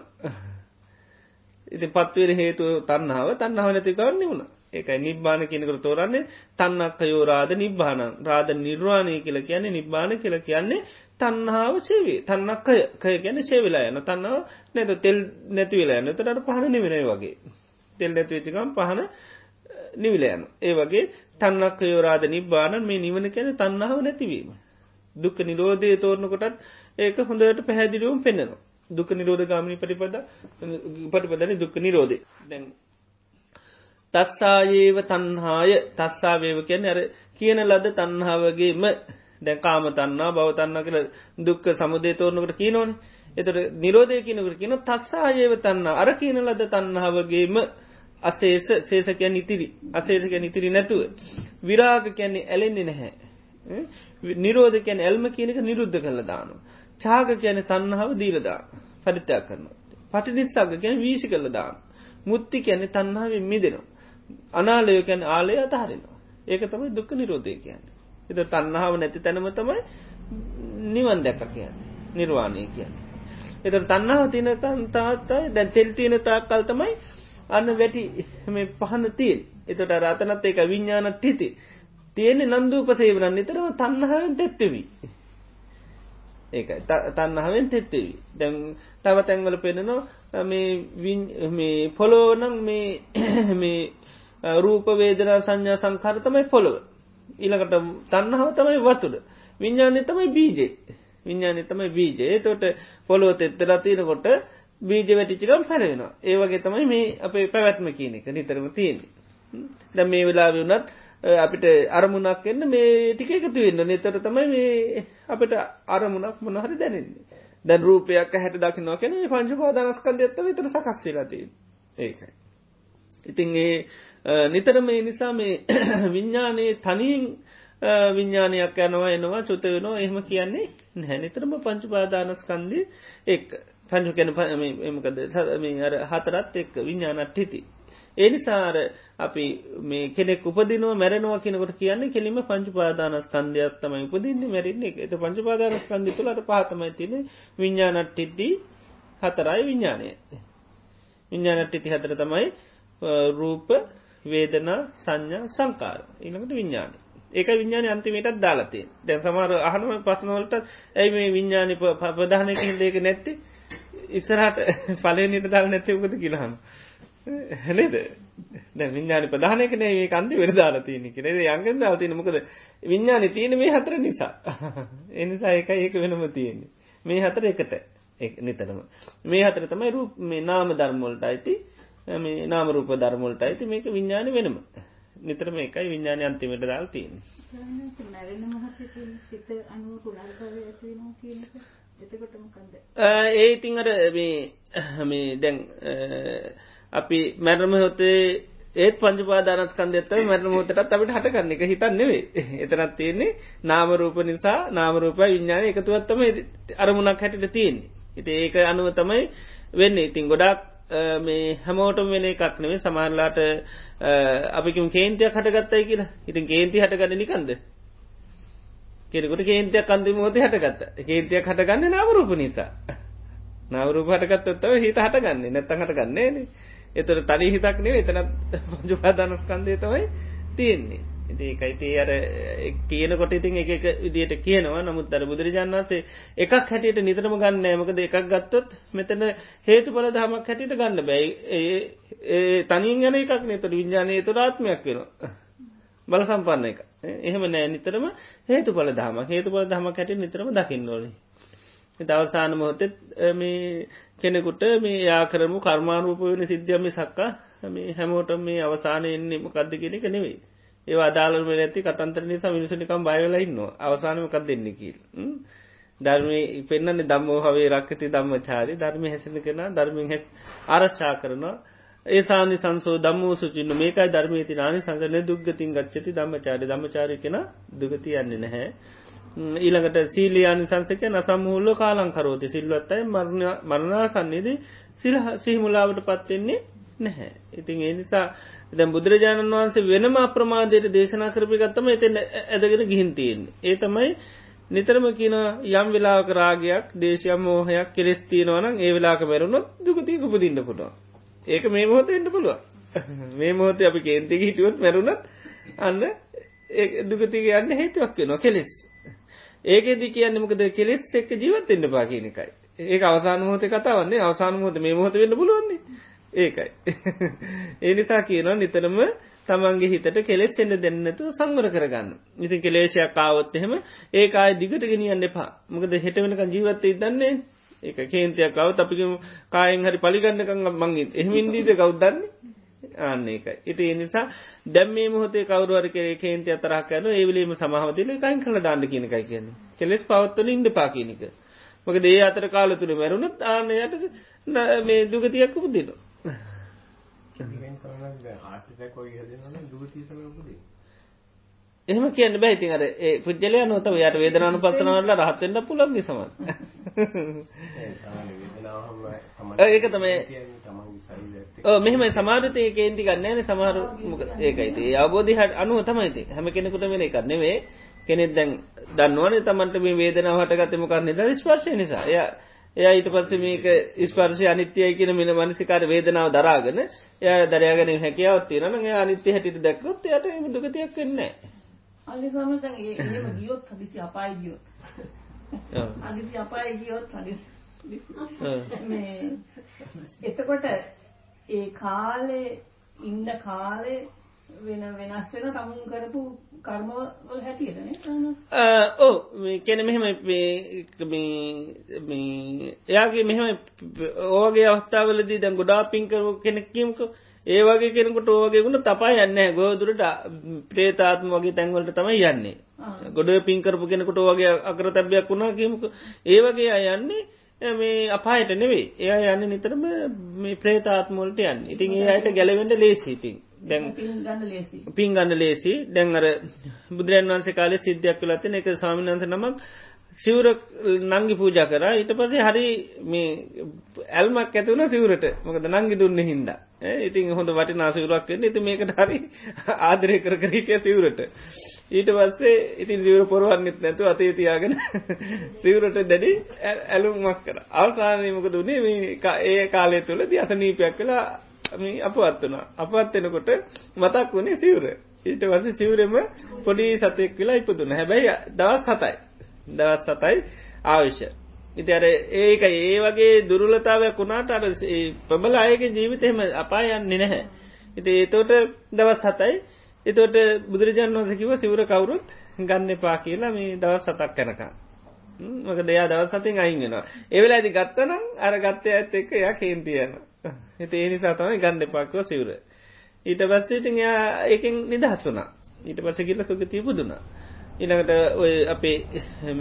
ඉති පත්වර හේතු තන්නාව තන්නාව නැතිකව නිවුණ. ඒකයි නිබ්බාන කියනකට තෝරන්නේ තන්නක්කයෝ රාධ නිබ්බාන රාධ නිර්වාණය කියල කියන්නේ නිබ්බාන කියල කියන්නේ තන්නාව සේවේ තන්නක්කය කය ගැන සේවෙලා යන තන්නාව නැත තෙල් නැතිවෙලා යන්න තට පහන නිවෙනයි වගේ. තෙල් නැතිවෙතිකම් පහන නිවිලයන ඒ වගේ තන්නක්කයෝ රාධ නිබ්බාන මේ නිවන කැන තන්නාව නැතිවීම දුක්ක නිරෝධය තෝරණකොටත් ඒක හොඳට පැහැදිලියුම් පෙන්න්නනවා දුක නිරෝධ ගාමී පටිපද පටිපදන දුක්ක නිරෝධය. දැන් තත්තායේව තන්හාය තස්සාවේව කියන ඇර කියන ලද තන්හාවගේම දැකාම තන්නා බව තන්න කළ දුක්ක සමුදේ තෝරනකට කියනවන එතට නිරෝධය කියනකට කියන තස්සායේව තන්න අර කියන ලද තන්නාවගේම අසේස සේසකයන් ඉතිරි. අසේසකයන් ඉතිරි නැතුව. විරාග කියන්නේ ඇලෙන්නේ නැහැ. නිරෝධ කියන ඇල්ම කියනක නිරුද්ධ කළ දානු. චාග කියන තන්නහාව දීලදා පරිත්‍යයක් කරනවා. පටි නිස්සාග කියන වීසි කළ දාන. මුත්ති කියන්නේ තන්නාවෙන් මිදෙනවා. අනාලය කැන ආලය අතහරෙනවා. ඒක තමයි දුක්ක නිරෝධය කියන්නේ. එත තන්නාව නැති තැනම තමයි නිවන් දැක කියන්න නිර්වාණය කියන්න. එත තන්නාව තිනකන්තාත්තයි දැන් තෙල්තියන තාක් කල් තමයි අන්න වැටි මේ පහන තිීන් එතට රාතනත් ඒක විඤ්ඥානත් හිති තියෙන්නේ නන්දූපසේවනන් නිතරම තන්නහාවෙන් තෙත්තවී ඒකයි. තන්නහාවෙන් තෙත්තවී දැම් තව තැන්වල පෙනෙනවා මේ පොලෝනං මේ [CLEARS THROAT] රූප වේදනා සංඥා සංකාර තමයි පොළොව. ඊළකට තන්නහාව තමයි වතුර. විඤ්ඥානය තමයි බීජේ විඤ්ඥානය තමයි බීජේ තොට පොලොව තෙත්තර තියනකොට බීජ වැටිචිකම් පැරෙනවා ඒවගේ තමයි මේ අපේ පැවැත්ම කියන එක නිතරම තියෙන්නේ. ද මේ වෙලා වුනත් අපිට අරමුණක් එන්න මේ ටික එකතු වෙන්න. නතර තමයි මේ අපට අරමුණක් මොනහරි දැනෙන්නේ. දැන් රූපයක් හැට දකිනවා කෙන පංචපාදානස්කන්ද ඇත්ත විතර සකක්සේලති ඒකයි. ඉතින් ඒ නිතර මේ නිසා මේ [CLEARS THROAT] විඤ්ඥානයේ තනින් විඤ්ඥානයක් යනවා එනවා චුත වෙනවා එහෙම කියන්නේ නැනිතරම පංචුපාදානස්කන්දය එක්. පංචු කැන එමකද හතරත් එක් විඤ්ඥානත් හිති ඒනිසාර අපි මේ කෙනෙක් උපදිනවා මැරෙනවා කෙනකට කියන්නේ කෙලිම පංචුපාදානස් කන්දයක් තමයි උපදින්නේ මැරෙන්නේ. එත පංචුපාදානස් කන්දි තුළට පාතමයි තින විඤ්ඥානට්ටිද්දී හතරයි විඤ්ඥානය විඤ්ඥානට්ටිති හතර තමයි රූප වේදනා සංඥා සංකාර. ඉනකට විඤ්ඥාන ඒක විඤ්ඥාන අන්තිමටත් දාලතිය දැන් සමාර අහනුව පසනවලට ඇයි මේ විඤ්ඥානි ප්‍රධානයකින් දෙක නැත්ති? ඉස්සරහට [LAUGHS] පලනට දාල නැතිවකද කියලාහම නේද? දැ විඤ්ඥාන ප්‍රධානයකන ඒ කන්ති වෙන දාලා තියන කෙනෙ යංගෙන් දාල් තින මොකද? විඤ්ඥාන තියෙන මේ හතර නිසා. [LAUGHS] එනිසා එක ඒක වෙනම තියෙන්නේ. මේ හතර එකට. නිතරම. මේ හතර තමයි රූ මේ නාම ධර්මෝල්ට අයිති මේ නාම රූප ධර්මෝල්ට අයිති මේක විඤ්ඥාන වෙනම. නිතරම එකයි විඤ්ඥාන අන්තිමට දාල් තියන්නේ. ඒ ඉතිං අර මේ දැන් අපි මැරම හොතේ ඒත් පංචපාදානස්කන්දෙත්ත මැරණ මෝතටත් අපට හටගන්න. එක හිතන් නෙවේ [LAUGHS] එතනත් තියෙන්නේ නාමරූප නිසා නාමරූප විඤ්ඥාන එකතුවත්තම අරමුණක් හැටිට තියෙන්නේ. ඉති ඒක අනුව තමයි වෙන්න. ඉතින් ගොඩක් මේ හැමෝටම වෙන එකක් නෙවේ සමාරලාට අපිකම කේන්තියක් හටගත්තයි කියලා. ඉතින් කේන්ති හටගන්න නිකන්ද? කෙනෙකුට කේන්තියක් කන්දි මෝත හටගත්ත. කේන්තියක් හටගන්න නාමරූප නිසා. [LAUGHS] නවරූප හටගත්තොත්තව හිත හටගන්නේ. නැත්තන් හටගන්නේනේ එතට තනි හිතක් නේ එතනත් පංජුපාදානස්කන්දය තමයි තියෙන්නේ. ඉති එකයිති අර කියනකොට ඉතින් එක එක විදියට කියනවා. නමුත් අර බුදුරජාන් වන්සේ එකක් හැටියට නිතරම ගන්න ඇමකද එකක් ගත්තොත් මෙතන හේතු පල දහමක් හැටියට ගන්න බැයි ඒ තනින් යන එකක් නතට විඤ්ඥානය තුරාත්මයක් වෙනවා. බල සම්පන්න එක. එහෙම නෑ. නිතරම හේතු පල දහම හේතු පල දහමක් හැට නිතරම දකින්න ඕනේ. දවසාන මොහොතෙත් මේ කෙනෙකුට මේ යා කරමු කර්මාරූප වෙන සිද්ධියම සක්කා මේ හැමෝට මේ අවසානය එන්නේ මොකක්ද කෙනෙක නෙවෙයි. ඒ අදාලම ඇති කතන්තර නිසා මිනිසනිකම් බයවෙලා ඉන්නවා. අවසානමකක් දෙන්න කියල්. ධර්මය පෙන්න්නන්නේ දම්මෝ හවේ රක්කති දම්ම චාරි ධර්ම හැසින කෙන ධර්මින් හැ අරශ්ා කරනවා. ඒ සානි සංසෝ දම්මෝ සුචින්න. මේකයි ධර්මීති නානි සංසන දුග්ගතින් ගච්චති දම්මචාරි දම්මචාරි කෙන දුගති යන්නේ නැහැ. ඊළඟට සීලියනි සංසක නසම්හුල්ල කාලංකරෝති සිල්වත්තයි මරණාසන්නේදී සිල් සිහිමුලාවට පත්වෙන්නේ නැහැ. ඉතින් ඒ නිසා දැ බුදුරජාණන් වහන්සේ වෙනම අප්‍රමාදයට දේශනා කරපිගත්තම එතන ඇදගෙන ගිහින්තියෙන්නේ. ඒ තමයි නිතරම කියන යම් වෙලාක රාගයක් දේශයම් මෝහයක් කෙරෙස්තිීනවනම් ඒ වෙලාක මැරුණොත් දුකතික උපදින්න පුළුවන්. ඒක මේ මොහොත එන්න පුළුව. [LAUGHS] මේ මොහොතේ අපි කේන්තික හිටියොත් මැරුණත් අන්න දුගතික යන්න හේතුවක් වෙනවා කෙලෙස්. ඒකෙදි කියන්න මොකද? කෙලෙස් එක්ක ජීවත්වෙන්න පා කියන එකයි. ඒක අවසාන මොහොත කතාවන්නේ අවසාන මොහොත මේ මොහොත වෙන්න පුළුවන්නේ ඒකයි. [LAUGHS] ඒ නිසා කියනවා නිතරම තමන්ගේ හිතට කෙලෙස් එන්න දෙන්නතු සංවර කරගන්න. ඉතින් කෙලේශයක් කාවොත් එහෙම ඒක ආය දිගට ගෙනියන්න එපා. මොකද හෙට වෙනක ජීවත්ත ඉදන්නේ ඒක කේන්තියක් කවත් අපිකම කායෙන් හරි පලිගන්නකං මංගින් එහෙමින්දීද කවුදන්නේ ආන්න එකයි. ඉති එනිසා දැම් මේ මොහොතේ කවරුවර කරේ කේන්ති අතරක් යන ඒවලීම සමහවතිල එකයින් කළ දාන්න කියනකයි කියන්න කෙලෙස් පවත්වන ඉන්ඩ පාකිනික. මොක දේ අතර කාල තුළ මැරුණුත් ආනයට මේ දුගතියක් උපදින. එහෙම කියන්න බැයිතින් අර පුද්ජලය නොතව යට වේදනානු පසනවල රහත්තෙන්න්න පුළන්ගි සම ඒක තමයි මෙහම සමාරතය කේන්ති ගන්නන සමහරු ඒකයිති අවබෝධි හට අනුව තමයිති හැම කෙනෙකුට වෙන කරනෙවේ කෙනෙත් දැන් දන්නවන තමන්ට මේ වේදනාව හටගත්තම කරන්නේ ද ස්පර්ශය නිසා. එය එයා ඊට පස්ස මේක ස්පර්ශය අනිත්‍යය කියන මින මනසිකාර වේදනාව දරාගෙන එය දරයාගෙන හැකියාවත් තියෙනන අනිත්‍ය හැටිට දැක්කොත් යට දුගතියක් වෙන්නේ අලි සමතන් ඒ ගියොත් හදිසි අපායි ගියොත්. අදිසි අපායි ගියොත් හදිසි. මේ එතකොට ඒ කාලේ ඉන්න කාලේ වෙන වෙනස් වෙන තමුන් කරපු කර්මවල හැටියටනේ ඕ කෙන මෙහෙම එයාගේ මෙහෙම ඕගේ අවස්ථාවලදී දැන් ගොඩා පින්කර කෙනෙක් කියමක ඒ වගේ කෙනෙකුට ඕගේ ගුණ තපා යන්න ගෝදුරට ප්‍රේතාත්ම වගේ තැන්වලට තමයි යන්නේ. ගොඩ පින්කරපු කෙනෙකුට වගේ අකර තැබයක් වුණා කියමක. ඒ වගේ අය යන්නේ මේ අපායට නෙවේ එයා යන්න නිතරම මේ ප්‍රේතාත්මෝල්ට යන්න. ඉතින් ඒ අයට ගැලවෙන්ට ලේසිීතින් දැන් පින් ගන්න ලේසි. දැන් අර බුදුරන් වන්සේ කාලෙ සිද්ධයක් කලත්තින එක සාමිනන්ස නමක් සිවර නංගි පූජ කර. ඊට පසේ හරි මේ ඇල්මක් ඇතුවන සිවරට. මොකද නංගි දුන්න හින්ද. ඉතින් හොඳ වටි නාසිවරක් වෙන්න. ඉති මේකට හරි ආදරය කර කරීටය සිවරට. ඊට පස්සේ ඉතින් සිවර පොරුවන්නෙත් නැතු අතේ තියාගෙන [LAUGHS] සිවරට දැඩි ඇලුම්මක් කර. අවසානයමක දුන්නේ මේ ඒ කාලය තුළ ද අසනීපයක් කලා අපවත් වනා අපත් වෙනකොට මතක් වුණේ සිවර. ඊට වස සිවරෙම පොඩි සතෙක් වෙලා ඉපදුන හැබැයි දවස් හතයි. දවස් සතයි ආවිශ්‍ය ඉති අර ඒක ඒ වගේ දුරුලතාවයක් වුණාට අර ප්‍රබල අයගේ ජීවිතයම අපා යන්නේ නැහැ. ඉති ඒතෝට දවස් හතයි එතෝට බුදුරජාන් වන්සකිව සිවර කවුරුත් ගන්න එපා කියලා මේ දවස් සතක් කැනකා. මක දෙයා දවස් සතින් අයිගෙනවා. එවෙලා ඇති ගත්තනම් අර ගත්තය ඇත් එක්ක යා කේන්තියන. එති ඒ නිසා තමයි ගන්න එපාක්ව සිවර. ඊට පස්සේ ඉතින් එයා ඒකෙන් නිදහස් වුණා. ඊට පස්සේ කියලා සුගතිය පුදුනා. ඊළඟට ඔය අපේ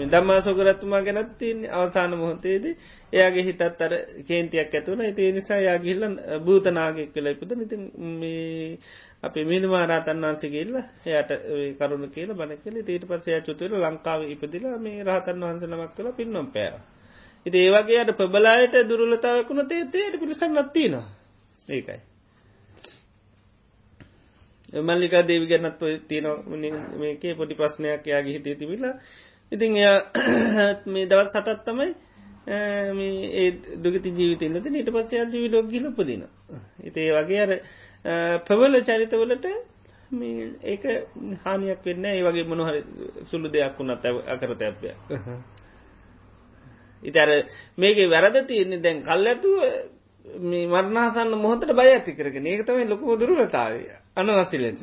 දම්මා සොකරත්තුමා ගැනත් තියන්නේ අවසාන මොහොතේදී එයාගේ හිතත් අර කේන්තියක් ඇතුවන ඒ නිසා යාගිල්ල භූතනාගෙක් කළ ඉපුද නිති අපි මිනිමාරාතන් වන්සේගේල්ල එයට කරුණු කියල බන කියල ඊට පසය චුතුවල ලංකාව ඉපදිලා මේ රහතන් වහන්ස නමක් කළ පින්නම් පෑ. ඉති ඒවගේ අට ප්‍රබලායට දුරලතාවකුණ තේතේට පිළිසන් නත්තිනවා ඒකයි. මල්ලික දේවි ගැනත් තියන මේකේ පොඩි ප්‍රශ්නයක් යාගේ හිතේ තිබිලා. ඉතින් එය [COUGHS] මේ දවස් සටත් තමයි ඒ දුගති ජීවිතන්නද නිට පස්සයා ජීවි ලොග්ගිල උපදින. ඉතේ වගේ අර ප්‍රවල චරිතවලට ඒක හානියක් වෙන්න ඒ වගේ මොනහරි සුළු දෙයක් වුණත් අකරත ඇපය. ඉතර මේක වැරද තියන්නේ දැන් කල් ඇතුව මේ මරණහසන්න මොහොතට බය ඇති කරගෙන ඒක තමයි ලොකු දුරලතාවය අනවසි ලෙස.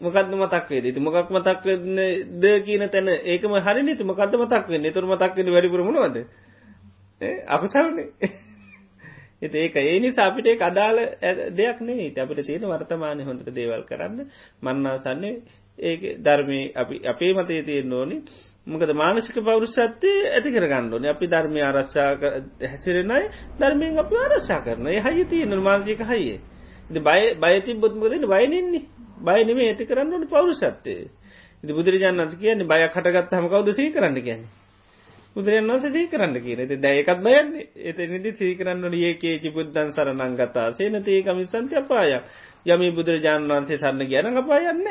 මොකද මතක් වේ ති මොකක් මතක් වෙන්න ද කියන තැන ඒකම හරි නති මොකද මතක් වෙන්න? තුර මතක් වෙන වැඩිපුරමුණවද අපසවනේ එති [LAUGHS] ඒක ඒ නිසා අපිට ඒ අදාළ දෙයක් නේ අපිට තියෙන වර්තමානය හොඳට දේවල් කරන්න මන්නාසන්නේ ඒ ධර්මය අපි අපේ මතේ තියෙන ඕනි. මොකද මානසික පෞරුෂත්වය ඇති කරගන්නඩෝන අපි ධර්මය ආරශ්ා හැසිරෙනයි ධර්මයෙන් අපි ආරශ්ා කරන හයි තියෙන මානසික හයියේ. බය බයති බොත්මකදන බයනෙන්නේ බයනම ඇති කරන්නට පෞරුෂත්වය. ඉති බුදුරජාන් වන්ස කියන්නේ බයක් හටගත් හමකවද සී කරන්න කියන්නේ? බුදුරන් වන්ස සී කරන්න කියන ති දැයකත් බයන්නේ. එත නිදි සීකරන්නට ඒකේචි බුද්ධන් සරනං ගතා සේනතේ කමිසන්ති අපාය. යමි බුදුරජාණන් වන්සේ සරන්න ගැන අපායන්න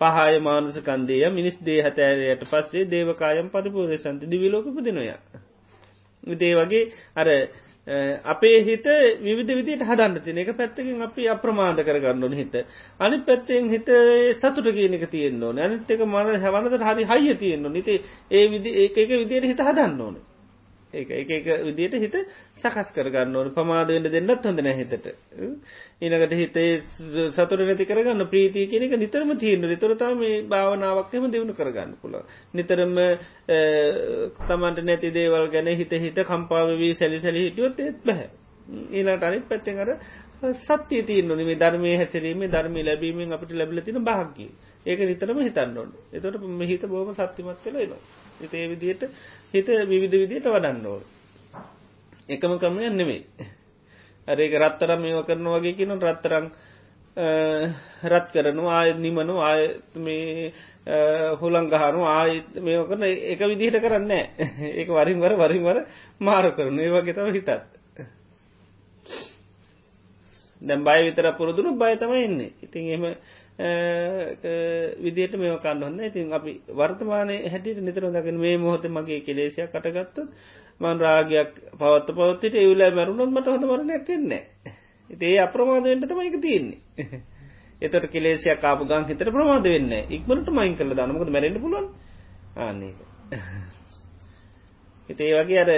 පහය මානුසකන්දය මිනිස් දේ හැතෑරයට පස්සේ දේවකායම් පරිපූර සන්ති. දිවිලෝක පුදිනොය. දේ වගේ අර අපේ හිත විවිධ විදිට හදන්න තින එක පැත්තකින් අපි අප්‍රමාද කරගන්නන හිත. අනි පැත්තෙන් හිත සතුට කියනක තියෙන්න්න ඕන අනිත්තක මන හැවනට හරි හයිය තියෙන්න්න නිති ඒ විදි ඒ එක විදියට හිත හදන්න ඕන. ඒක එක එක විදියට හිත සකස් කරගන්න ඕන පමාදවෙන්ට දෙන්නත් හොඳ නැහිතට. ඊනකට හිතේ සතුර නැති කරගන්න ප්‍රීතිය කෙනෙක නිතරම තියන්න නිතරතා මේ භාවනාවක්යම දියුණු කරගන්න පුළ. නිතරම තමන්ට නැති දේවල් ගැන හිත හිත කම්පාවවී සැලි සැලි හිටියොත් ඒත් බැහැ. ඊලාට අනිත් පැත්තෙන් අර සත්‍ය තියන්න මේ ධර්මය හැසිරීම ධර්මය ලැබීමෙන් අපට ලැබල තින භාගකි ඒක නිතරම හිතන්න ඕන්න එතොට මෙහිත බෝම සත්‍යමත් කළ එනවා. ඒ විදියට හිත විවිධ විදියට වඩන්න ඕ. එකම ක්‍රමයක් නෙමෙයි. අරඒක රත්තරම් මේව කරන වගේ කියන රත්තරං රත් කරනවා ආය නිමනු ආය මේ හුළං ගහනු ආය මේව කරන එක විදිහට කරන්න ඒක වරින් වර වරින් වර මාර කරන ඒ වගේ තව හිතත් දැම් බය විතර පුරදුරු බයතම එන්නේ ඉතින් එම විදියට මේ කන්නන්න ඉතින් අපි වර්තමානය හැටියට නිතර දකින මේ මොහොත මගේ කෙලේසිය කටගත්තු මන් රාගයක් පවත්ත පවත්තට එවල මැරුණොත් මට හොඳ මරණයක් කෙන්නේ ඉතිේ අප්‍රමාදයට තම එක තියන්නේ. [LAUGHS] එතට කෙලේසිය කාප ගන් හිතට ප්‍රමාද වෙන්න ඉක්මට මයින් කල දනමකද මැරෙන්ට පුලන් ආන්නේ [LAUGHS] හිතේ වගේ අර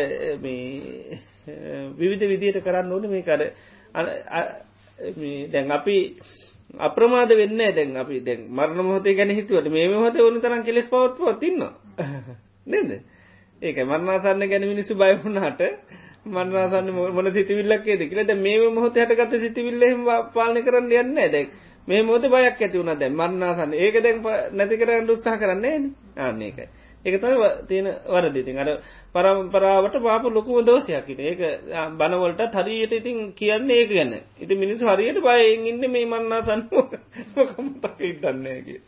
විවිධ විදියට කරන්න ඕන. මේ කර දැන් අපි අප්‍රමාද වෙන්න දැන් අපි දැන් මරණ මොහොතේ ගැන හිතුවට මේ මොහොත ඕන තරම් කෙලෙස් පවත්ව තින්න [LAUGHS] නේද? ඒක මරණාසන්න ගැන මිනිස්සු බය වුණාට මරණාසන්න මොන සිතවිල්ලක්කේද කියලා. දැන් මේ මොහොතේ හටගත්ත සිතවිල්ල එහෙම පාලනය කරන්න යන්නේ නැහැ දැන්. මේ මොහොතේ බයක් ඇති වුණා දැන් මරණාසන්න. ඒක දැන් නැති කරන්න උත්සාහ කරන්නේ නැහැ නේ. ආන්න ඒකයි එකතම තියෙන වරදිතින් අර පරම්පරාවට පාප ලොකුම දෝසයක්කිට ඒක බනවලට හරියට ඉතින් කියන්නේ ඒක ගැන්න ඉති මිනිස් හරියට බයෙන් ඉන්න මේ මන්නා සන්මතක ඉටන්නේ කිය.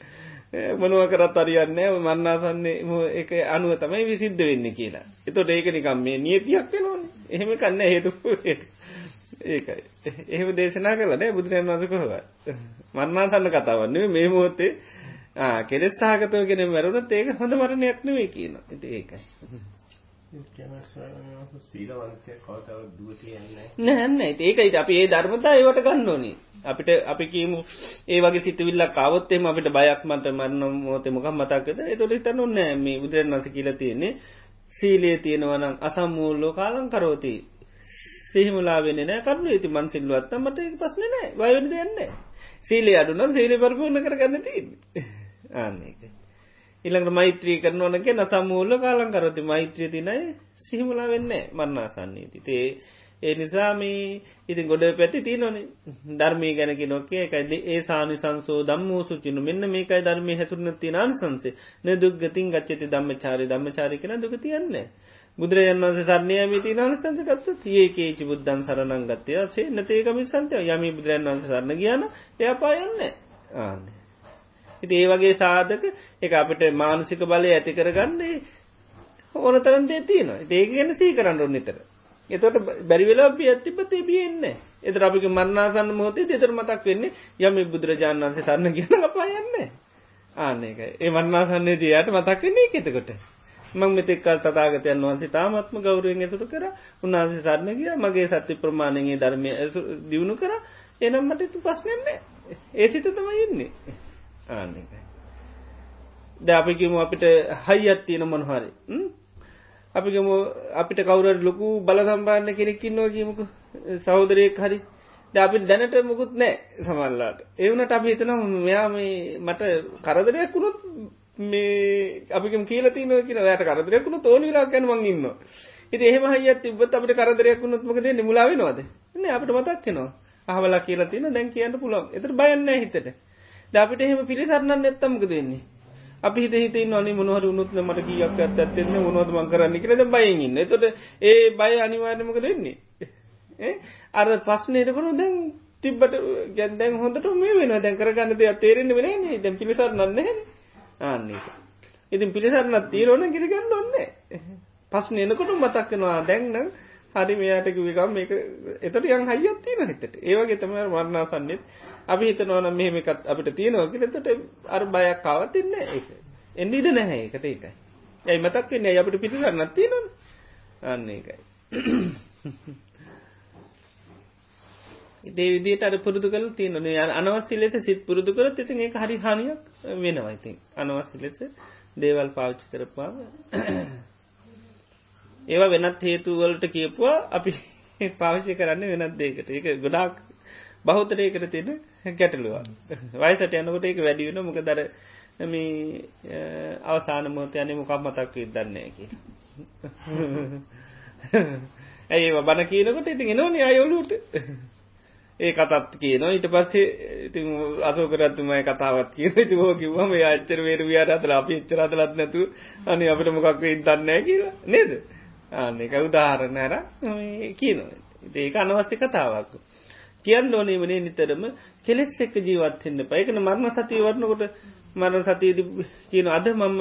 මනුව කරත් අරියන්නේ මන්නාසන්නේ එක අනුව තමයි විසිද්ධ වෙන්න කියලා. එතොට ඒක නිකම් මේ නියතියක් වෙනවන්. එහෙම කන්න හේතු ඒකයි. එහෙම දේශනා කරලන බුදුරන් වස කොහව මන්නාසන්න කතාවන්නේ මේ මොහොත්තේ කෙලෙස් සාගතව ගෙන මැරුණත් ඒක හොඳ මරණයක් නෙවේ කියන ඇති ඒකයි. දුවතියන්නේ නැන්න ඒකයි අපි ඒ ධර්මතා ඒවට ගන්න ඕනි. අපිට අපි කියමු ඒ වගේ සිතවිල්ලක් කවත්තෙම අපිට බයක් මට මරන්න මෝත මොකක් මතක්කද එතොට හිතන්න නෑ. මේ බුදුරන් වස කියල තියෙන්නේ සීලයේ තියෙනවනම් අසම්මූල්ලෝ කාලං කරෝති. සිහිමලා වෙන නෑ. කරුණු ඇති මන් සිල්ලුවත්ත මට පස්න නෑ. වයවැනි දෙන්නේ සීලේ අඩුනම් සීලි පරපූර්ණ කරගන්න තිී ආන්නේක ඉළඟට මෛත්‍රී කරනවනගේ නසම්මූල්ල කාලං කරති මෛත්‍රිය තිනයි සිහිමලා වෙන්න මරණාසන්නේ තිතේ ඒ නිසාම ඉතින් ගොඩ පැති තියනොන ධර්මී ගැනකි නොකේ එකයිද ඒ සානි සංසෝ දම්මූ සුචිනු. මෙන්න මේකයි ධර්මය හැතුරන තිනාන් සංසේ න දුක්ගතින් ගච්චති දම්ම චාරි දම්ම චාරිකන දුක තියන්නේ බුදුරජන් වන්සේ සරණය මිති නාලසංසකත්ත ඒකේචි බුද්ධන් සරණං ගත්තය සේ නතේකමි සන්තය. යමි බුදුරන් වන්ස සරණ කියන එයපායන්න ආන්න. ඉති ඒ වගේ සාධක එක අපිට මානසික බලය ඇති කරගන්නේ ඕන තරන්දේ තියෙනවා. ඒක ගැන සී කරන්න නිතර. එතට බැරිවෙලා පිය ඇතිබතේ බියෙන්න එත අපික මරණාසන්න මෝතේ දෙතර මතක් වෙන්නේ යම බුදුරජාණන් වන්සේ සරන්න කියන අපායන්න ආන එක ඒ මන්නාසන්නේ දයාට මතක් වෙන්නේ කෙතකොට මං මෙතෙක්කල් තතාගතයන් වහන්සේ තාමත්ම ගෞරුවෙන් ඇතුරු කර. උන්වහන්සේ සරණ ගිය. මගේ සත්‍ය ප්‍රමාණයේ ධර්මය දියුණු කර. එනම් මට තු පස්නෙන්නේ ඒ සිත තමයි ඉන්නේ. ආන්න එකයි ද අපිකිමු අපිට හයිත් තියෙන මොනහරි අපිගම අපිට කවුර ලොකු බල සම්බාන්න කෙනෙක්කින්නවා කියමුක. සහෝදරයෙක් හරි. අපි දැනට මුකුත් නෑ සමල්ලාට ඒවනට අපි හිතන මෙයා මේ මට කරදරයක් වුණොත් මේ අපිකම කියලති න කියන යට කරදරයක් වුණු තෝනිලා ගැන මං ඉන්න ඉති එහෙම හයිත් තිබත් අපට කරදරයක් වුණොත් මකද නිමුලාවෙනවාද න අපට මතක්කෙනවා අහවලා කියලා තින දැන් කියන්න පුළොන් එතර බයන්න හිතට. ද අපිට එහෙම පිළිසරන්න නැත්තම්ක දෙන්නේ අපි හිත හිත නොනි මොනහර උනුත්න මට කියක් ඇත්තත්න්න මොනොද මං කරන්න කියලද බයඉන්න තොට ඒ බය අනිවාර්යමක දෙන්නේ [LAUGHS] අර පස්නයට කරු දැන් තිබට ගැදැන් හොඳට මේ වෙන දැන් කරගන්න දෙයක් තේරෙන වෙන දැන් පිළිසර නන්න ආන්නේ. ඉතින් පිළිසරන්නත් තීරෝන ගිරිගන්න ඔන්නේ [LAUGHS] පස්න එනකොට මතක්කෙනවා දැන්නම් හරි මෙයාටක විකම් මේක එතට යන් හයිත් තියෙන හිතට. ඒවගේ තම වර්ණාසන්නෙත් අපි හිතනවන මෙහෙමකත් අපිට තියෙනවා කියලතට අර බයක් කවතින්න ඒක. එන්ඩීද නැහැ එකට ඒකයි ඇයි මතක් වෙන්නේ? අපිට පිටිසරන්නත් තියෙනවා අන්න ඒකයි. ඒ විදිට අර පුරුදු කල තියනන අනවස්සි ලෙස සිත් පුරුදු කර තිතින් ඒ හරි හානියක් වෙනවයිතින් අනවස්සි ලෙස දේවල් පාවිච්චි කරපාව ඒවා වෙනත් හේතුවලට කියපුවා අපි පාවිච්චි කරන්න වෙනත් දේකට ඒක ගොඩාක් බෞතරයකට තියෙන [LAUGHS] ගැටලුවා වයිසට යනකොට ඒක වැඩි වෙන මොක දර මේ අවසාන මෝත යන මොකක් මතක් දන්නේ කිය [LAUGHS] ඇයි බණ කියනකොට ඉතින් එනවන අයොලුට [LAUGHS] ඒ කතත් කියන ඊට පස්සේ ඉතින් අසෝකරත්තුමයි කතාවත් කියන ති හෝ කිව්වම අච්චර වේරු වියාට අතර අපි එච්චරතලත් නැතු අනි අපිට මොකක් දන්නේ කියලා. නේද? අන්න එක උදාහරණ ඇර කියනවා. ඒක අනවස්්‍ය කතාවක්. කියන්න ඕනේ වනේ නිතරම කෙලෙස් එක්ක ජීවත්වෙන්න පයකන මර්ම සතිය වරනකොට මරණ සතියද කියන අද මම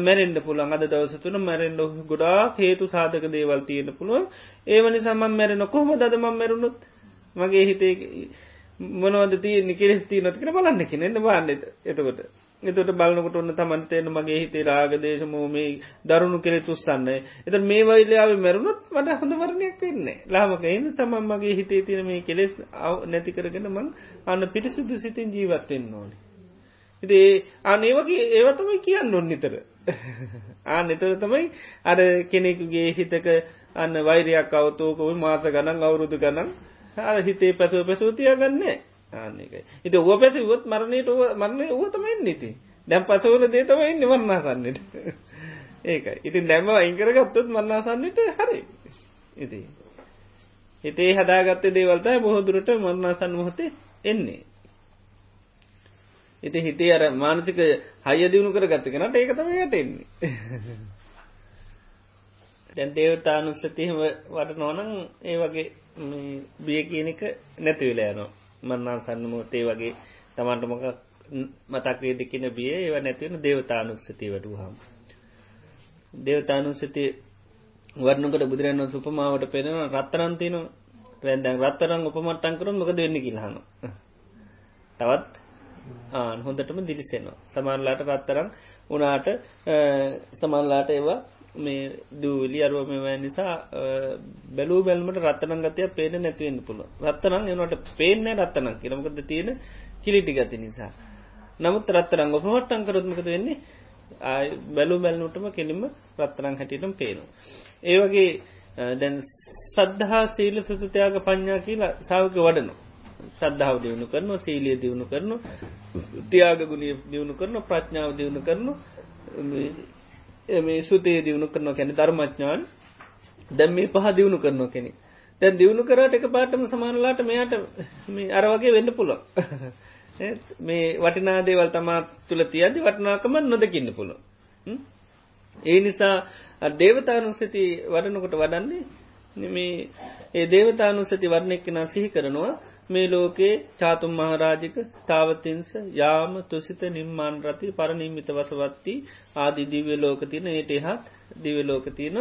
මැරෙන්ඩ පුළන් අද දවස තුන මැරෙන්ඩ ගොඩා හේතු සාධක දේවල් තියෙන පුළුව ඒවනි සමම් මැරෙන කොහොම දම මැරුණුත්? මගේ හිතේ මොනවද තිය කෙස් තිය නොතික බලන්න කෙනෙන්න බාන්න එතකොට. එතට බලනකොට ඔන්න තමන්තයන මගේ හිතේ රාගදේශ මෝමේ දරුණු කෙළෙ තුස්සන්න. එත මේ වයිලාව මැරුණොත් මට හොඳ වරණයක් වෙන්න ලාමක එන්න සමන් මගේ හිතේ තින මේ කෙලෙස් නැති කරගෙන මං අන්න පිටිසුදු සිතින් ජීවත්වෙන්න ඕනි. ඉතිේ අනේවගේ ඒවතමයි කියන්න ඔන්න නිතර. [LAUGHS] ආ නිතර තමයි අර කෙනෙකුගේ හිතක අන්න වෛරයක් අවතෝකොව මාස ගණන් අවුරුදු ගණන් අර හිතේ පැසව පැසූතිය ගන්නේ ආන්නේකයි ඉති ඔව පැසිවොත් මරණයට මරණය ඕතමෙන් නීති දැම් පසවල දේතමයින්න වන්නාසන්නට [LAUGHS] ඒකයි. ඉතින් දැම්ම අයිංකරගත්තොත් මන්නාසන්නට හරි. ඉති හිතේ හදාගත්ත දේවල්තයි බොහෝදුරට මන්නාසන්න මොහොතේ එන්නේ. ඉති හිතේ අර මානසික හය දියුණු කර ගත්ත කෙනට ඒකතම යට එන්නේ [LAUGHS] දැන් දේවතානුස්සතිහම වට නොනං ඒ වගේ බිය කියන එක නැතිවෙලා යනවා. මන්නාන් සන්නමෝතේ වගේ තමන්ට මොක මතක්වේ දෙකින බිය ඒව නැතිවෙන දේවතානුස්සතිය වඩු හම් දේවතානුස්සති වර්ණකට බුදුරන්න සුපමාවට පෙනෙන රත්තරන්තින වැැදැන් රත්තරන් උපමට්ටන් කරුම් මොක දෙන්න කිල්හන තවත්? ආන හොඳටම දිලිසෙනවා. සමන්ලාට රත්තරම් උනාට සමන්ලාට ඒවා මේ දූලි අරුව මෙවැ නිසා බැලූ බැල්මට රත්තනන් ගතය පේන නැතිවෙන්න පුළ රත්තනං එනට පේනෑ රත්තනක් කියරමකද තියෙන කිලිටි ගති නිසා. නමුත් රත්තරං ඔපමට්ටන් කරොත්මකද වෙන්නේ? බැලු බැලනුටම කෙලින්ම රත්තරං හැටියටම පේනවා. ඒවගේ දැන් සද්ධහා සීල සුතුතයාග පඥ්ඥා කියලා සාවක වඩනු. සද්ධාව දියුණු කරනු සීලිය දියුණු කරනු තියාග ගුණිය දියුණු කරනු ප්‍රඥාව දියුණු කරනු මේ සුතේ දියුණු කරන කැන ධර්මඥාන්. දැම් මේ පහ දියුණු කරනවා කෙනෙ දැන් දියුණු කරට එක පාටම සමානලාට මෙයාට මේ අර වගේ වෙන්න පුළො [LAUGHS] මේ වටිනා දේවල් තමා තුළ තියදි වටනාකම නොදකින්න පුළ ඒ නිසා දේවතානුස්සති වඩනකොට වඩන්නේ මේ ඒ දේවතානුස්සති වර්ණයක් කෙන සිහි කරනවා මේ ලෝකේ චාතුම් මහරාජික තාවතින්ස යාම තුසිත නිම්මාන් රති පරණීමිත වසවත්ති ආදි දිව්‍ය ලෝකතියන ඒට එහත් දිවලෝකතියන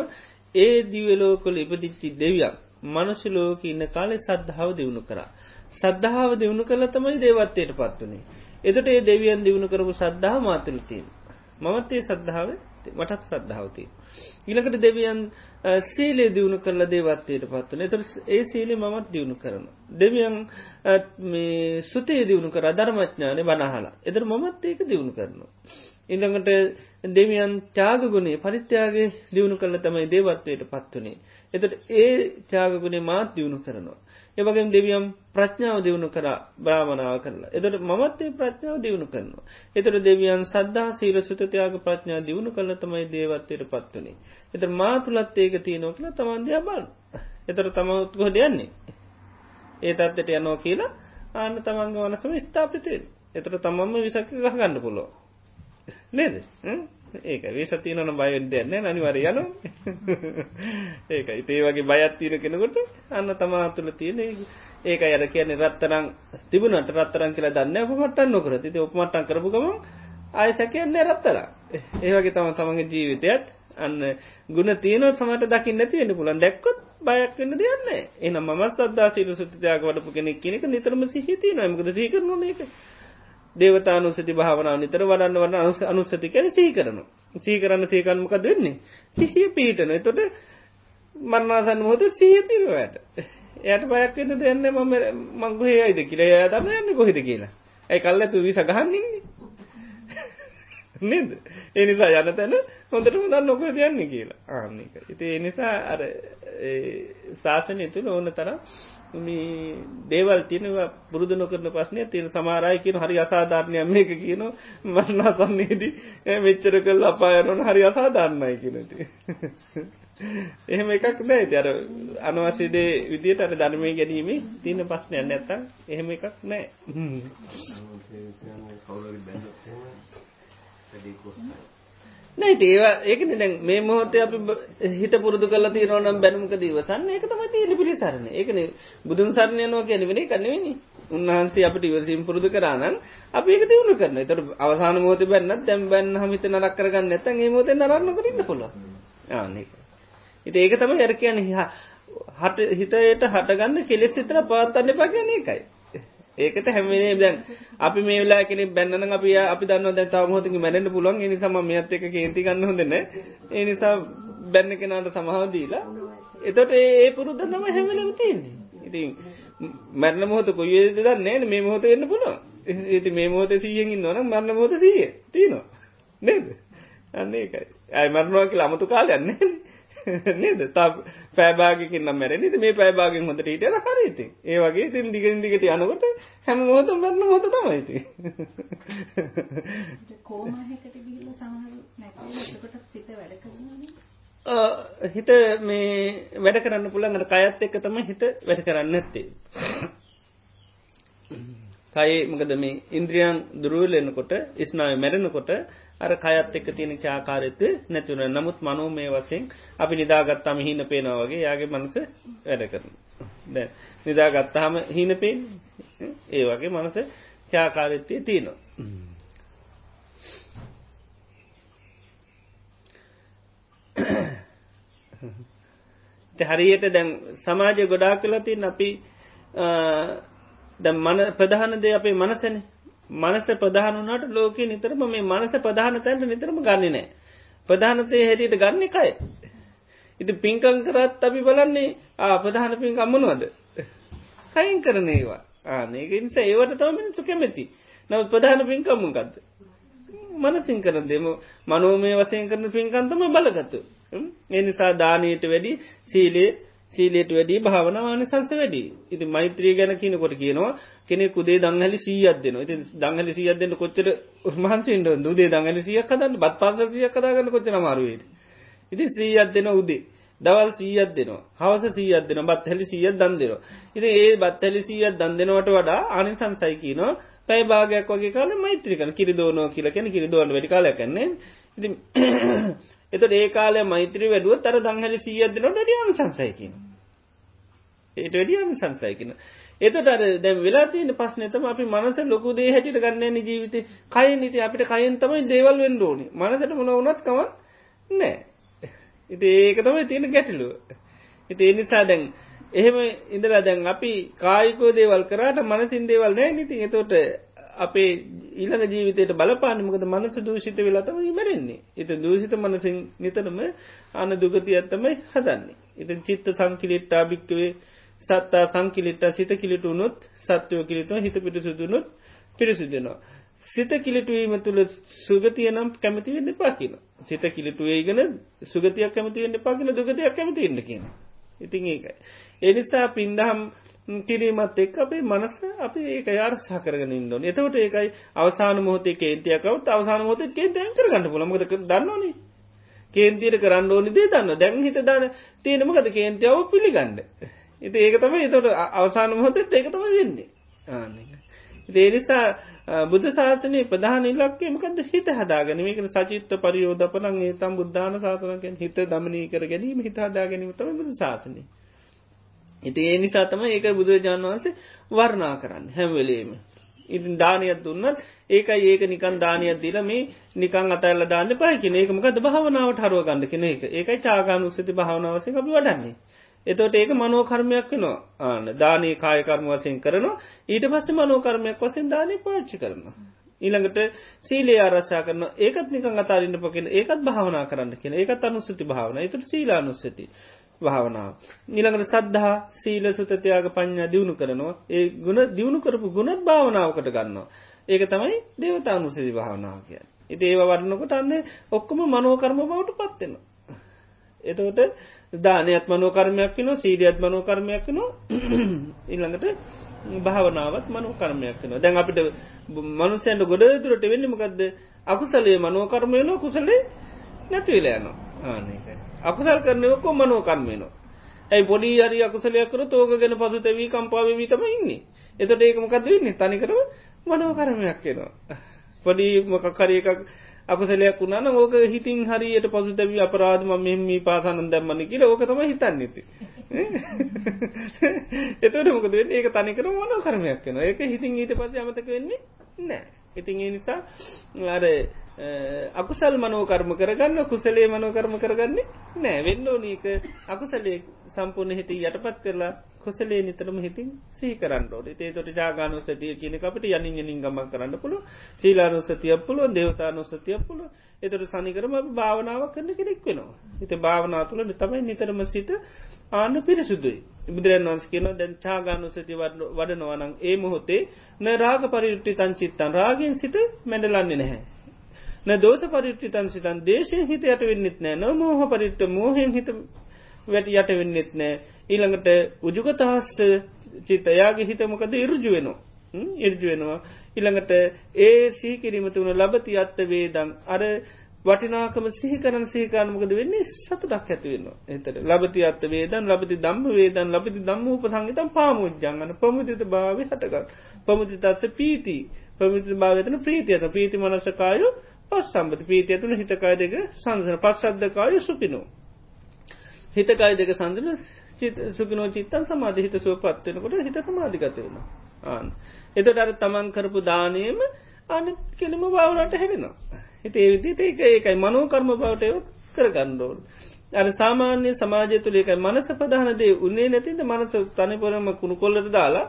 ඒ දිවලෝකොල ඉපදිච්චි දෙවියක් මනුෂ ලෝක ඉන්න කාලෙ සද්ධාව දියුණු කරා. සද්ධාව දියුණු කළ තමයි දේවත්වයට පත්වනේ. එතට ඒ දෙවියන් දියුණු කරපු සද්ධාව මාතුලතිීම. මමත් ඒ සද්ධාව මටත් සද්ධාවතිී. ඉලකට දෙවියන් සීලේ දියුණු කරලා දේවත්වයට පත්වන එතර ඒ සීලේ මමත් දියුණු කරන. දෙවියන් සුතේ දියුණු කර ධර්මඥානය බනහලා එදර මමත් ඒක දියුණු කරනවා. ඉඳඟට දෙවියන් ත්‍යාගගුණේ පරිත්‍යයාගේ දියුණු කරල තමයි දේවත්වයට පත්වනේ. එතට ඒ ත්‍යාගගුණේ මාත් දියුණු කරනවා. එවගේම දෙවියම් ප්‍රඥාව දියුණු කර බ්‍රාමණාව කරලා එතට මමත්තේ ප්‍රඥාව දියුණු කරනවා. එතට දෙවියන් සද්ධා සීල සුතතියාග ප්‍රඥා දියුණු කල තමයි දේවත්වයට පත්වනේ. එත මාතුලත් ඒක තියනෝ කියල තමන්දයා බල. එතර තමත්කොහට යන්නේ. ඒ තත්වට යනෝ කියලා ආන්න තමන්ග වනසම ස්ථාපිතය. එතර තමම්ම විසක ගහගන්න පුලෝ. නේද? ඒක වේසතියනන බයෙන් දෙන්න නනිවර යනු ඒක ඉතේ වගේ බයත් තීර කෙනකොට අන්න තමා තුළ තියෙන ඒක අර කියන්නේ රත්තරං තිබුණට රත්තරන් කියලා දන්න ඔපමට්ටන් නොකර ති ඔපමට්ටන් කරපුකම ආය සැකයන්නේ රත්තර ඒවගේ තම තමන්ගේ ජීවිතයත්. අන්න ගුණ තියනොත් සමට දකින්න තියෙන පුලන් දැක්කොත් බයක් වෙන්න දෙයන්න එන ම සදා සීල සුතියාක වඩපු කෙනෙක් කෙනෙක නිතරම සිහිතිය නමකද සීකරන එක දේවතානුසති භාවනාව නිතර වඩන්න වන්න අනුස අනුසති කැන සී කරන සීකරන්න සීකන්මක දෙන්නේ සිහිය පීටන තොට මන්නාසන්න හොත සීය තිරවට එයට පයක්වෙන්න දෙන්න මම මංගුහේ අයිද කියල ය දන්න යන්න කොහිද කියලා. ඇයි කල්ල තු වි සගහන්න්නේ නේද? එනිසා යන තැන හොඳට මුදන් නොක යන්න කියලා. ආන්නක ඉති එනිසා අර ශාසනය තුළ ඕන තරම් මේ දේවල් තියනවා පුරුදු නොකරන ප්‍රශ්නය තියෙන සමාරයි කියන හරි අසාධාරණයක් මේක කියන මරණා සන්නේදී මෙච්චර කල් අපායනොන හරි අසාධාරණයි කියනති. එහෙම එකක් නෑ අර අනවශ්‍යදේ විදියට අර ධර්මය ගැනීමේ තියෙන ප්‍රශ්නයක් නැත්තම් එහෙම එකක් නෑ. නෑ ඒවා ඒකන දැන් මේ මොහොතේ අපි හිත පුරුදු කල තියනවනම් බැනුමක දීවසන්න ඒක තම තියෙන පිළිසරණ ඒකන බුදුන් සරණයනවා කියන වෙන කන්නවෙනි උන්වහන්සේ අපට ඉවසීම් පුරුදු කරානන් අපි ඒක දියුණු කරන තර අවසාන මෝත බැන්න තැම් බැන්න හමිත නරක් කරගන්න ඇතන් ඒ මෝත නරන්න කරන්න පුල ආනක ඉට ඒක තම යර කියන හට හිතයට හටගන්න කෙලෙක් සිතර පාත්තන්න පා කියන එකයි. ඒකට හැමේ දැන් අපි මේ වෙලා කෙනෙ බැන්නන අපි අපි දන්න දැ තවමහොතික මැරෙන්ට පුළුවන්. නිසාම මේත් එක කේති ගන්න හොඳන ඒ නිසා බැන්න කෙනාට සමහාව දීලා එතොට ඒ පුරුද්ධ නම හැමලම තියන්නේ. ඉතින් මැරණ මොහොත කොයේද දන්නේ මේ මොහොත එන්න පුළුව ඒති මේ මොහොත සීයෙන් ඉන්නවන මරන්න මොහොත සීය. තියනවා. නේද? අන්න ඒකයි. අයි මරණවා කියලා අමතු කාලයන්නේ [LAUGHS] නේද? තා පෑබාගකින් නම් මැර නිති මේ පෑබාගෙන් හොඳට හිටල හරිති ඒ වගේ තින් දිගෙන් දිගට යනකොට හැම මොහොත මැරණ හොත තමයිති හිත මේ වැඩ කරන්න පුළන්ට කයත් එක්ක තම හිත වැඩ කරන්න ඇත්තේ කයි මකද මේ ඉන්ද්‍රියන් දුරුවලෙනකොට ඉස්නාව මැරෙනකොට අර කයත් එක්ක තියෙන චාකාරෙත්ව නැතුන නමුත් මනෝ මේ වසෙන් අපි නිදාගත්තාම හින පේනවා වගේ යාගේ මනස වැඩ කරන දැ නිදාගත්තාහම හින පේෙන් ඒ වගේ මනස චාකාරෙත්තේ තියෙනවා. හරියට දැන් සමාජය ගොඩා කලතින් අපි ද මන ප්‍රධානදේ අපේ මනසනේ. මනස ප්‍රධානුනට ලෝක නිතරම මේ මනස ප්‍රධාන තැන්ට නිතරම ගන්න නෑ ප්‍රධානතය හැටියට ගන්න එකයි. ඉති පින්කං කරත් අපි බලන්නේ ආ ප්‍රධාන පින් අම්මනුවද. කයින් කරන ඒවා ආනක නිසා ඒවට තම මිනිස්සු කැමැති නව ප්‍රධාන පින්කම්මකක්ද. මනසින් කරන දෙම මනෝමය වසයෙන් කරන පින්කන්තම බලගත්තු. එනිසා දානයට වැඩි සීලේ සීලේට වැඩි භාවනාවාන සංස වැඩි ඉති මෛත්‍රී ගැන කියනකොට කියනවා කෙනෙ කුදේ දංහලි සීයත් දෙන ඉති දංහලි සීයත් දෙන්න කොච්චර උස්මහන්සින්ට දුදේ දංහලි සියක් කදන්න බත් පාස සියක් කදාගන්න කොච්චන මාරුවේද ඉති ශ්‍රීයත් දෙන උදේ. දවල් සීයත් දෙනවා. හවස සීයත් දෙන බත් හැලි සීයත් දන් දෙනවා. ඉති ඒ බත් හැලි සීයත් දන් දෙනවට වඩා ආනි සංසයි කියනවා. පැයි භාගයක් වගේ කාල මෛත්‍රිකන කිරි දෝනෝ කියලකැන කිරි දෝන වැඩි කාලයකන්නේ ඉති එතට ඒ කාලය මෛත්‍රී වැඩුව තර දංහලි සීයත් දෙනට ඩියම සංසයකින ඒට වැඩියම සංසයකින එතට අර දැම් වෙලා තියෙන පස්නතම අපි මනස ලොකු දේ හැටිට ගන්න ජීවිත. කය නිති අපිට කයින් තමයි දේවල් වෙන්න ඕනි. මනසට මොන වනත්කම නෑ ඉති ඒක තමයි තියෙන ගැටලුව. ඉති එනිසා දැන් එහෙම ඉඳලා දැන් අපි කායිකෝ දේවල් කරාට මනසින් දේවල් නෑ නිති එතෝට අපේ ඊළඟ ජීවිතයට බලපානමකද මනස දූෂිත වෙලාතම ඉමරෙන්නේ එත දූෂිත මනසින් නිතරම අන දුගති ඇත්තමයි හදන්නේ එත චිත්ත සංකිලිට්ටා භික්කවේ සත්තා සංකිලිට්ට සිත කිලිටුනොත් සත්‍යයෝ කිලිටුව හිත පිටිසුදුනුත් පිරිසිදෙනවා. සිත කිලිටුවීම තුළ සුගතිය නම් කැමතිවෙන්න පාකින. සිත කිලිටුවේගෙන සුගතියක් කැමතිවෙන්න පාකින දුගතියක් කැමතින්න කියන. ඉතින් ඒකයි. එනිසා පින්දහම් කිරීමත් එක් අපේ මනස අපි ඒක යාරසා කරගෙන ඉන්නඩ එතවට ඒකයි අවසාන මොහතේ කේන්තියකවත් අවසාන මොහත කේන්තය කර ගන්න පුලමද දන්නවනේ. කේන්තියට කරන්න ඕනි දේ දන්න. දැන් හිත දන්න තියෙනමකද කේන්තියාව පිළිගන්න. ඉති ඒක තම එතට අවසාන මොහොතත් ඒක තම වෙන්නේ. ඒනිසා බුද්ධ ශාසනය ප්‍රධාන ඉලක්කේ මකද හිත හදාගෙන මේක සචිත්ත පරියෝධපනන් ඒතම් බුද්ධාන ශාසනකෙන් හිත දමනී කර ගැනීම හිත හදා ගැනීම තම බුදු ශාසනය. ඉති ඒ නිසා තම ඒක බුදුරජාන් වහන්සේ වර්ණා කරන්න හැම්වෙලේම ඉතින් දානයක් දුන්නත් ඒකයි ඒක නිකන් දානයක් දිල මේ නිකන් අතල්ල දාන්න පයකින ඒකමකද භාවනාවට හරුව ගන්න කෙන එක. ඒකයි චාගාන උස්සති භාවනාවසය අපි වඩන්නේ. එතොට ඒක මනෝකර්මයක් වෙනවා. ආන දානී කායකර්ම වසයෙන් කරනවා. ඊට පස්සේ මනෝකර්මයක් වසෙන් දානය පාච්චි කරනවා. ඊළඟට සීලේ ආරශා කරන ඒකත් නිකන් අතාරන්න පකෙන ඒකත් භාවනා කරන්න කියෙන ඒකත් අනුස්සති භාවන. එතුට සීලානුස්සති. භාවනාව. නිළඟට සද්ධහා සීල සුතතියාග පඥා දියුණු කරනවා ඒ ගුණ දියුණු කරපු ගුණත් භාවනාවකට ගන්නවා. ඒක තමයි දේවතානුසති භාවනාව කිය. ඉති ඒව වඩනකොට අන්නේ ඔක්කොම මනෝකර්ම බවට පත්වෙනවා. එතකොට දානයත් මනෝකර්මයක් න සීරියත් මනෝකර්මයක් න ඉල්ළඟට [CLEARS THROAT] භාවනාවත් මනෝකර්මයක් න දැන් අපිට මනුසයන්ට ගොඩ තුරට වෙන්න මකක්ද අකුසලේ මනෝකර්මයන කුසලේ නැතිවල යන අකුසල් කරනයකො මනෝකර්මයනවා ඇයි පොඩි හරි අකුසලයක් කර තෝක ගැන පසු තැවී කම්පාවී තම ඉන්නේ. එතට ඒකමකද වෙන්නේ? තනිකරම මනෝකර්මයක් වෙනවා පොඩි මොකක්කර එකක් අපසලයක් වුණන ඕක හිතින් හරියට පසුතැවී අපරාධම මෙම පාසනන් දැම්මන කියල ඕක තම හිතන්න ඇති එතට මොකද ඒක තනිකර මන කරමයක් වෙන ඒක හිතින් ඊට පස අමතක වෙන්නේ නෑ ඉතින් ඒ නිසා අර අකුසල් මනෝකර්ම කරගන්න කුසලේ මනෝකර්ම කරගන්නේ නෑ. වෙන්න ඕනීක අකුසලේ සම්පූර්ණ හිති යටපත් කරලා කුසලේ නිතරම හිතින් සී කරන්න ඕට ඒ තොට ජාගානු සතිය කියන අපට යනින් යනින් ගම කරන්න පුළුව සීලානු සතියක් පුළුව දෙවතානු සතියක් පුළුව එතට සනිකරම භාවනාව කරන කෙනෙක් වෙනවා. හිත භාවනා තුළ තමයි නිතරම සිට ආන්න පිරිසුදුයි. බුදුරන් වන්ස් කියන දැන් චාගානු සති වඩනවනං ඒ මොහොතේ න රාග පරිුට්ටි තන් චිත්තන් රාගෙන් සිට මැඩලන්නේ නැහැ. න දෝස පරිට්ටි තන් සිතන් දේශයෙන් හිත යට වෙන්නෙත් නෑ. නො මෝහ පරිට්ට මෝහෙන් හිත වැට යට වෙන්නෙත් නෑ. ඊළඟට උජුගතහස්ට චිතයාගේ හිතමකද ඉරජු වෙනවා. ඉරජු වෙනවා. ඉළඟට ඒ සීකිරීම තුුණ ලබති අත්ත වේදං. අර වටිනාකම සිහිකරන සේකානමකද වෙන්නේ? සතුටක් ඇතිවෙන්න එතට ලබති අත්ත වේදන් ලබති දම්ම වේදන් ලබති දම්ම උප සංගතම් පාමුද්ජංගන පමුතිත භාව හටකල් පමුති තත්ස පීති. පමිති භාවතන ප්‍රීතියත ප්‍රීති මනසකායු පස් සම්බති ප්‍රීතිය තුළ හිතකාය දෙක සංසන. පස්සද්ධකායු සුපිනෝ හිතකාය දෙක සංසන සුපිනෝ චිත්තන් සමාධ. හිත සුව පත්වෙනකොට හිත සමාධිකත වෙන ආන් එතට අර තමන් කරපු දානයම අන කෙනම භාවනට හැරෙනවා හිත ඒ විදිට ඒක ඒකයි මනෝකර්ම බවට කරගන්නඩෝල්. අර සාමාන්‍ය සමාජය තුළ ඒකයි මනස ප්‍රධානදේ උන්නේ නැතිද මනස තනිපොරම කුණු කොල්ලට දාලා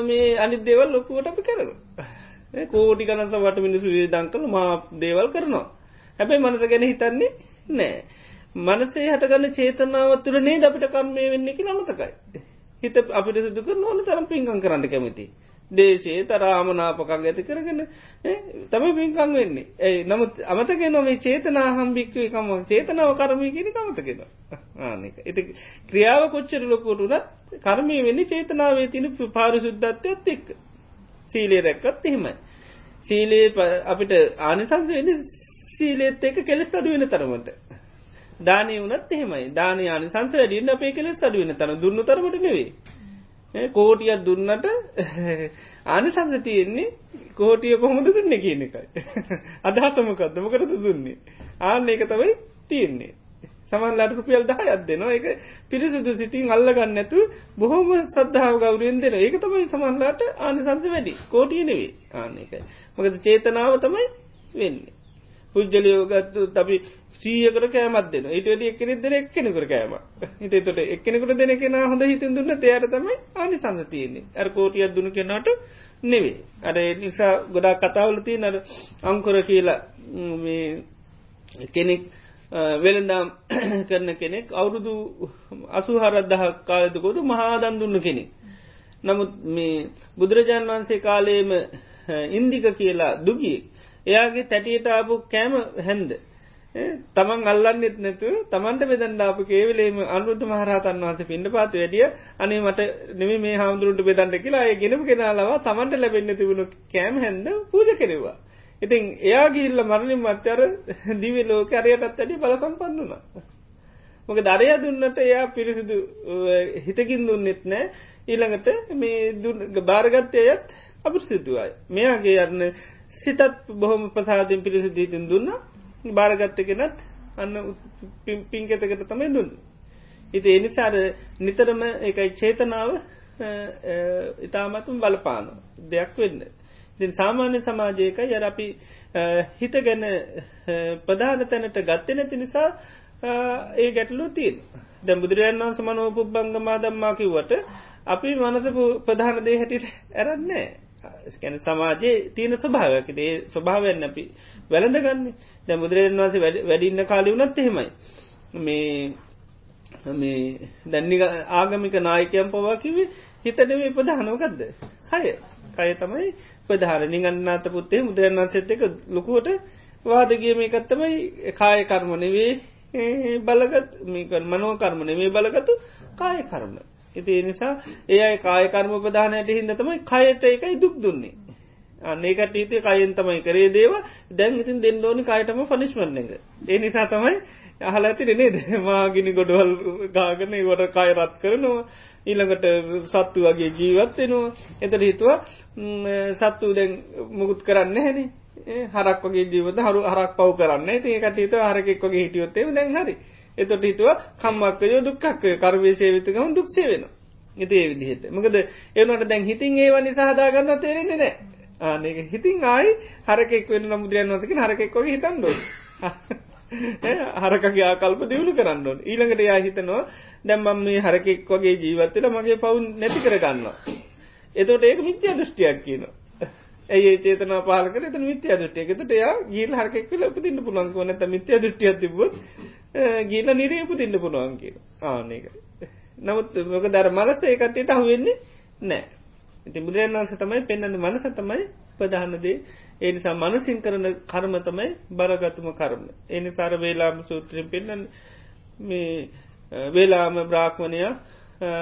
මේ අනි දෙවල් ලොකුවට අපි කරන. කෝටි කනස වට මිනිසු දංකල මා දේවල් කරනවා. හැබැයි මනස ගැන හිතන්නේ නෑ. මනසේ හටගන්න චේතනාව තුළ නේ අපිට කම්මය වෙන්නේ කි නමතකයි. හිත අපිට සිදුක නොන තරම් පින්කම් කරන්න කැමති. දේශයේ තරාමනාපකක් ඇති කරගෙන තම පින්කං වෙන්නේ. ඇයි නමුත් අමතක නොම චේතනා හම්බික්වේ කම චේතනාව කරමය කියෙන කමතකෙන ආනක එති ක්‍රියාව කොච්චර ලොකොටුනත් කර්මය වෙන්නේ චේතනාවේ තින පාරිශුද්ධත්වයත් එක් සීලේ රැක්කත් එහෙමයි. සීලේ අපිට ආනිසංස වෙන සීලේත් එක කෙලෙස් අඩුවෙන තරමට. දානය වනත් එහෙමයි. දානය ආනිසංස වැඩියන්න අපේ කෙලෙස් අඩුවෙන තන දුන්න තරමට නෙවේ කෝටියක් දුන්නට ආනිසංස තියෙන්නේ කෝටිය කොහොමද දුන්න කියන එකයි. අදහසමකක්ද මොකටද දුන්නේ. ආන්න ඒක තමයි තියෙන්නේ. සමන්ලාට රුපියල් දහයක් දෙනවා එක පිරිසිදු සිටින් අල්ලගන්න ඇතු බොහොම සද්ධාව ගෞරයෙන් දෙන ඒක තමයි සමන්ලාට ආනිසංස වැඩි කෝටිය නෙවේ ආන්න එකයි. මොකද චේතනාව තමයි වෙන්නේ. පුද්ජලයෝගත්තු තබි සීයකට කෑමත් දෙන ඒට වැඩි එක්කෙනෙ දෙන එක්කෙනෙකුර කෑම හිත තොට එක්කෙනෙකුට දෙන කෙන හොඳ හිතන් දුන්න තයාට තමයි ආනි සංස තියන්නේ. ඇර කෝටියක් දුණු කෙනාට නෙවේ අර නිසා ගොඩා කතාවලති නර අංකොර කියලා කෙනෙක් වෙළඳම් [COUGHS] කරන කෙනෙක් අවුරුදු අසු හරදහ කාලතකොට මහාදන් දුන්න කෙනෙක්. නමුත් මේ බුදුරජාණන් වහන්සේ කාලේම ඉන්දික කියලා දුගිය එයාගේ තැටියට ආපු කෑම හැන්ද? තමන් අල්ලන්නෙත් නැතු තමන්ට බෙදන්ඩාප කේවලේම අනුරුද්ධ මහරහතන් වහස පිඩ පාත වැඩිය අනේ මට නෙම මේ හාමුදුරුන්ට බෙදන්ට කියලා අය ගෙනම කෙනාලවා තමන්ට ලැබෙන්න්න තිබුණු කෑම හැද පූජ කෙරවා. ඉතින් එයා ගිල්ල මරණින් මත්්‍යර දිවි ලෝක අරයටත් ඇඩි බල සම්පන්නුනා. මොක දරය දුන්නට එයා පිරිසිදු හිතකින් දුන්නෙත් නෑ ඊළඟට මේ භාරගත්තයත් අපිසිදුවයි. මෙයාගේ යන්න සිතත් බොහොම ප්‍රසාධයෙන් පිරිසිදීතින් දුන්නා භාරගත්ත කෙනත් අන්න පින්කෙතකට තමයි දුන්න. ඉති එනිසාර නිතරම එකයි චේතනාව ඉතාමතුම් බලපාන දෙයක් වෙන්න. ඉතින් සාමාන්‍ය සමාජයක යර අපි හිත ගැන ප්‍රධාන තැනට ගත්තෙ නැති නිසා ඒ ගැටලු තිීන් දැ බුදුරජන් වන්ස මනෝපුබ්බංගමා දම්මාකිවට අපි මනස ප්‍රධාන දේ හැටිට ඇරන්නේ ස්කැන සමාජයේ තියෙන ස්වභාවයක් ඒ ස්වභාවයන්න අපි වැළඳගන්නේ. දැ බුදුරජන් වන්සේ වැඩින්න කාලි වනත් එහෙමයි. මේ මේ දැන්නි ආගමික නායකයම් පවා කිවේ හිතනවේ ප්‍රධානෝකක්ද හය කය. තමයි ප්‍රධාරණි ගන්නාත පුත්තේ මුදුරන් වන්සෙත් එක ලොකුවට වාදගිය මේකත් තමයි කාය කර්මනවේ බලගත් මේකන් මනෝ කර්මණ මේ බලගතු කාය කර්ම. ඉති නිසා ඒ කාය කර්ම ප්‍රධානයට හින්ද තමයි කයට එකයි දුක් දුන්නේ. අන්නේකට හිතේ කයෙන් තමයි කරේ දේව දැන් ඉතින් දෙන්න ඕනි කායටම පනිශ්මන්න එක. ඒ නිසා තමයි අහල ඇතිර නේද? මාගිනි ගොඩවල් ගාගන වට කාය රත් කරනවා. ඊළඟට සත්තු වගේ ජීවත්වෙනවා එතට හිතුවා සත්තු දැන් මුකුත් කරන්න හැනේ හරක් වගේ ජීවත හරු හරක් පව් කරන්න ඒකට හිත හරකෙක් වගේ හිටියොත්තේ දැන් හරි. එතොට හිතුව කම්මක්කයෝ දුක්කක්ය කරවේශේවිතකම දුක්ෂේ වෙන ඉති ඒ විදිහට. මකද එවනට දැන් හිතින් ඒව නිසාහදාගන්න තේරෙන්නේ නෑ ආනක හිතින් ආයි හරකෙක් වෙන මුදරයන් වසක හරකෙක් වගේ හිතන්ඩ [LAUGHS] හරකගේ ආකල්ප දියුණු කරන්න ඊළඟට යා හිතනවා දැම්මම් මේ හරකෙක් වගේ ජීවත්තල මගේ පවුන් නැති කරගන්නවා එතොට ඒක මිත්‍යා දෘෂ්ටියක් කියන [LAUGHS] ඇයි චේතන පාලක ත මිත්‍යා දෘෂ්ටියකතට යා ගීල් හරකෙක්ල උපතින්න පුළන්කෝ නැත මිත්‍යා දෘෂ්ටියක් තිබුත් ගීල නිරේ උපතින්න පුළුවන් කියන ආනක නමුත් මොක දර මලස ඒකටට අහුවෙන්නේ නෑ ඉති බුදුරන් වන්ස තමයි පෙන්න්න මනස තමයි ප්‍රධානදේ ඒ නිසා මනසින් කරන කර්ම තමයි බරගතුම කර්ම. එනි සාර වේලාම සූත්‍රින් පෙන්න්න මේ වේලාම බ්‍රාක්්මණයක්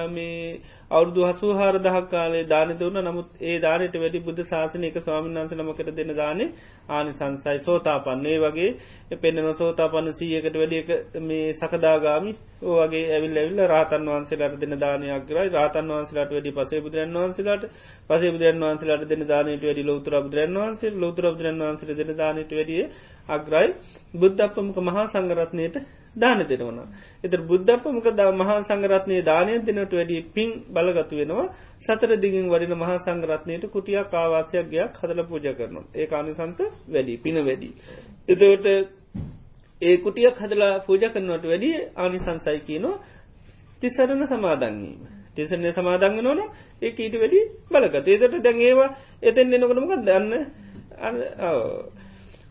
මේ අවුදු හසු හාර දහක් කාලේ දාන දුන්න. නමුත් ඒ දානයට වැඩි බුද්ධ ශාසනයක ස්වාමන් වන්ස නමකට දෙන දානේ ආනි සංසයි සෝතාපන්නේ වගේ පෙන්න්නන සෝතාපන්න සීයකට වැඩියක මේ සකදාගාමි. ඕගේ ඇවිල් ඇවිල්ල රාතන් වහන්සේලාට දෙන දානයක් කරයි රාතන් වහන්සේලාට වැඩි පසේ බුදුරන් වහන්සේලාට පසේ බුදුරන් වහන්සේලාට දෙන දානයට වැඩි ලෝතුර බුදුරන් වහන්සේ ලෝතුර බුදුරන් වහන්සේ දෙන දානයට වැඩිය අග්‍රයි බුද්ධපමක මහා සංගරත්නයට දාන දෙනවන. එත බුද්ධපමක ද මහා සංගරත්නය දානය දෙනට වැඩි පින් බලගතු වෙනවා. සතර දිගින් වඩින මහා සංගරත්නයට කුටිය කාවාසයක් ගයක් හදල පූජ කරනවා. ඒ අනිසංස වැඩි පින වැඩි. එතවට ඒ කුටියක් හදලා පූජ කරනවට වැඩි ආනිසංසයි කියනවා. තිසරණ සමාදංවීම. තිසරණය සමාදංග නොන ඒ ඊට වැඩි බලගත. ඒතට දැන් ඒවා එතෙන් එනකොටමක දන්න?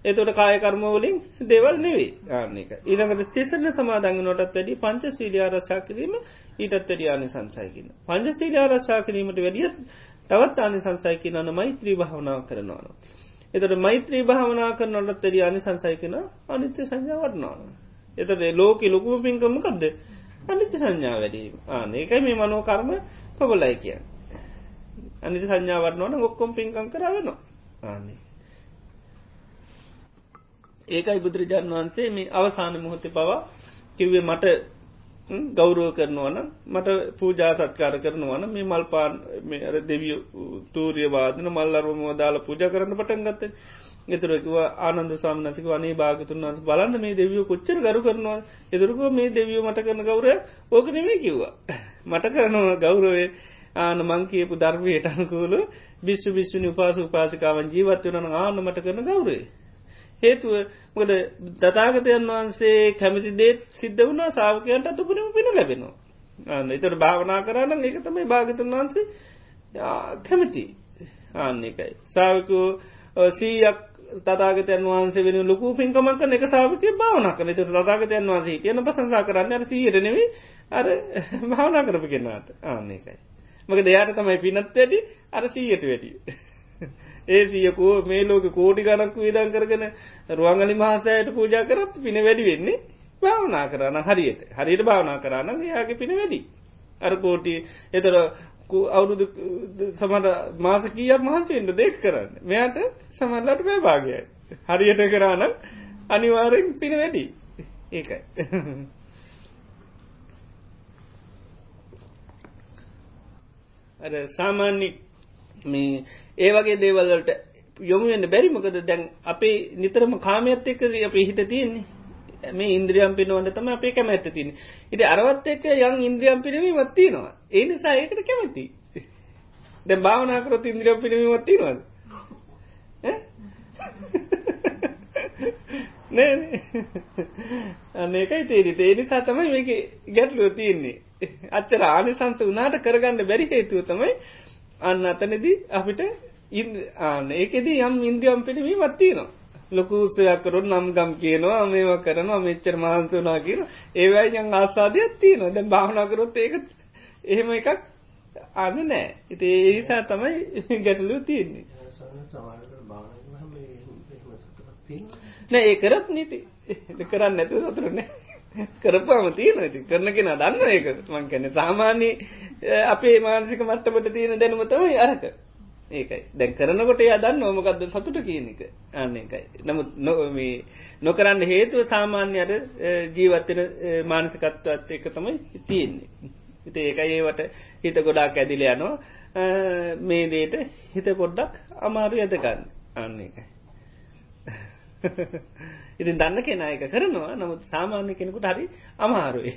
එතොට කායකර්මවලින් දෙවල් නෙවේ ආනක ඊළඟට තිසරන සමාදංග නොටත් වැඩි පංච සීලිය ආරශා කිරීම ඊටත් වැඩි ආනි සංසයකින්න. පංච සීලිය ආරශා කිරීමට වැඩිය තවත් ආනි සංසයකි නන මෛත්‍රී භාවනාව කරනවාන. එතට මෛත්‍රී භාවනා කරනොටත් වැඩි ආනි සංසයකෙන අනිත්‍ය සංජාවටනාව. එතට ලෝක ලොකුම පින්කමකක්ද අනිත්‍ය සංඥා වැඩීම ආන ඒකයි මේ මනෝකර්ම පොගොල්ලයි කිය. අනිති සංඥාවරනවන ඔක්කොම් පින්කං කරවෙනවා ආනේ. ඒකයි බුදුරජාන් වහන්සේ මේ අවසාන මුහොත පවා කිව්වේ මට ගෞරුව කරනවන මට පූජා සත්කාර කරනවන මේ මල්පාන් අර දෙවිය තූරිය වාදන මල්ලරුවම දාල පූජ කරන්න පටන් ගත්ත. එතුරකිව ආනන්ද සාමනසික වනේ භාගතුන් වන්ස බලන්න මේ දෙවියෝ කොච්චර ගරු කරනවා. එතුරකුව මේ දෙවියෝ මට කරන ගෞරය ඕක නෙමේ කිව්වා. [LAUGHS] මට කරනවා ගෞරවේ ආන මං කියපු ධර්මයට අනුකූල බිස්සු බිස්සුනි උපාස උපාසිකාවන් ජීවත් වන ආන මට කරන ගෞරේ හේතුව මොකද දතාගතයන් වහන්සේ කැමති දේත් සිද්ධ වුණා සාාවකයන්ට අතුපනම පින ලැබෙනවා. අන්න එතට භාවනා කරන්න එක තමයි භාගතන් වහන්සේ කැමති ආන්න එකයි. සාාවකෝ සීයක් තතාගතයන් වහන්සේ වෙන ලොකු පින්කමක් එක සාාවක භාවනා කන ත තතාගතයන් වහන්සේ කියන ප්‍රසංසා කරන්න අර සීයටනෙවේ අර භාවනා කරප කෙනාට ආන්න එකයි. මක දෙයාට තමයි පිනත් වැඩි අර සීයට වැඩි. ඒ සියකෝ මේ ලෝක කෝටි ගණක් වේදන් කරගෙන රුවන්ගලි මහසයට පූජා කරත් පින වැඩි වෙන්නේ භාවනා කරන්න හරියට හරියට භාවනා කරන්න එයාගේ පින වැඩි. අර කෝටි එතර අවුරුදු සමට මාස කීයක් මහන්සෙන්ට දෙක් කරන්න මෙයාට සමල්ලට මේ භාගයයි. හරියට කරන්න අනිවාරෙන් පින වැඩි ඒකයි. [LAUGHS] අර සාමාන්‍ය මේ ඒ වගේ දේවල්ලට යොමුවෙන්න බැරිමකද දැන් අපේ නිතරම කාමයත් එක්ක අපේ හිත තියෙන්නේ. මේ ඉන්ද්‍රියම් පිනවන්න තම අපේ කැමැත්ත තින ඉති අරවත් එක්ක යන් ඉන්ද්‍රියම් පිනවී වත්තිනවා ඒ නිසා ඒකට කැමැති. දැ භාවනාකරොත් ඉන්ද්‍රියම් පිනවී වත්තිනවද නෑ අන්නේකයි තේරි තේ නිසා තමයි මේක ගැටලුව තියෙන්නේ. අච්චර ආනිසංස වනාට කරගන්න බැරි හේතුව තමයි අන්න අතනෙදී අපිට ඒකෙදී යම් ඉන්ද්‍රියම් පිළිමී වත්තිනවා. ලොකුසයක් කරුත් නම් ගම් කියනවා මේව කරනවා මෙච්චර මහන්සුනා කියන ඒවයි යන් ආසාදයක් තියෙනවා. දැන් භාවනා කරොත් ඒක එහෙම එකක් අන්න නෑ. ඉතින් ඒ නිසා තමයි [LAUGHS] ගැටලුව තියෙන්නේ. නෑ ඒ කරත් නීති. [LAUGHS] කරන්න නැතුව සතුරු නෑ කරපුවම තියෙනවා. ඉතින් කරන කෙනා දන්න ඒක. මං කියන්නේ සාමාන්‍ය අපේ මානසික මට්ටමට තියෙන දැනුම තමයි අරක. ඒකයි. දැන් කරනකොට එයා දන්නවා මොකද්ද සතුට කියන එක. අන්න ඒකයි. නමුත් මේ නොකරන්න හේතුව සාමාන්‍ය අර ජීවත් වෙන මානසිකත්වයත් එක තමයි තියෙන්නේ. ඉතින් ඒකයි ඒවට හිත ගොඩාක් ඇදිලා යනවා. මේ දෙයට හිත පොඩ්ඩක් අමාරු යද ගන්න. අන්න ඒකයි. ඉතින් දන්න කෙනා එක කරනවා නමුත් සාමාන්‍ය කෙනෙකුට හරි අමාරුයි.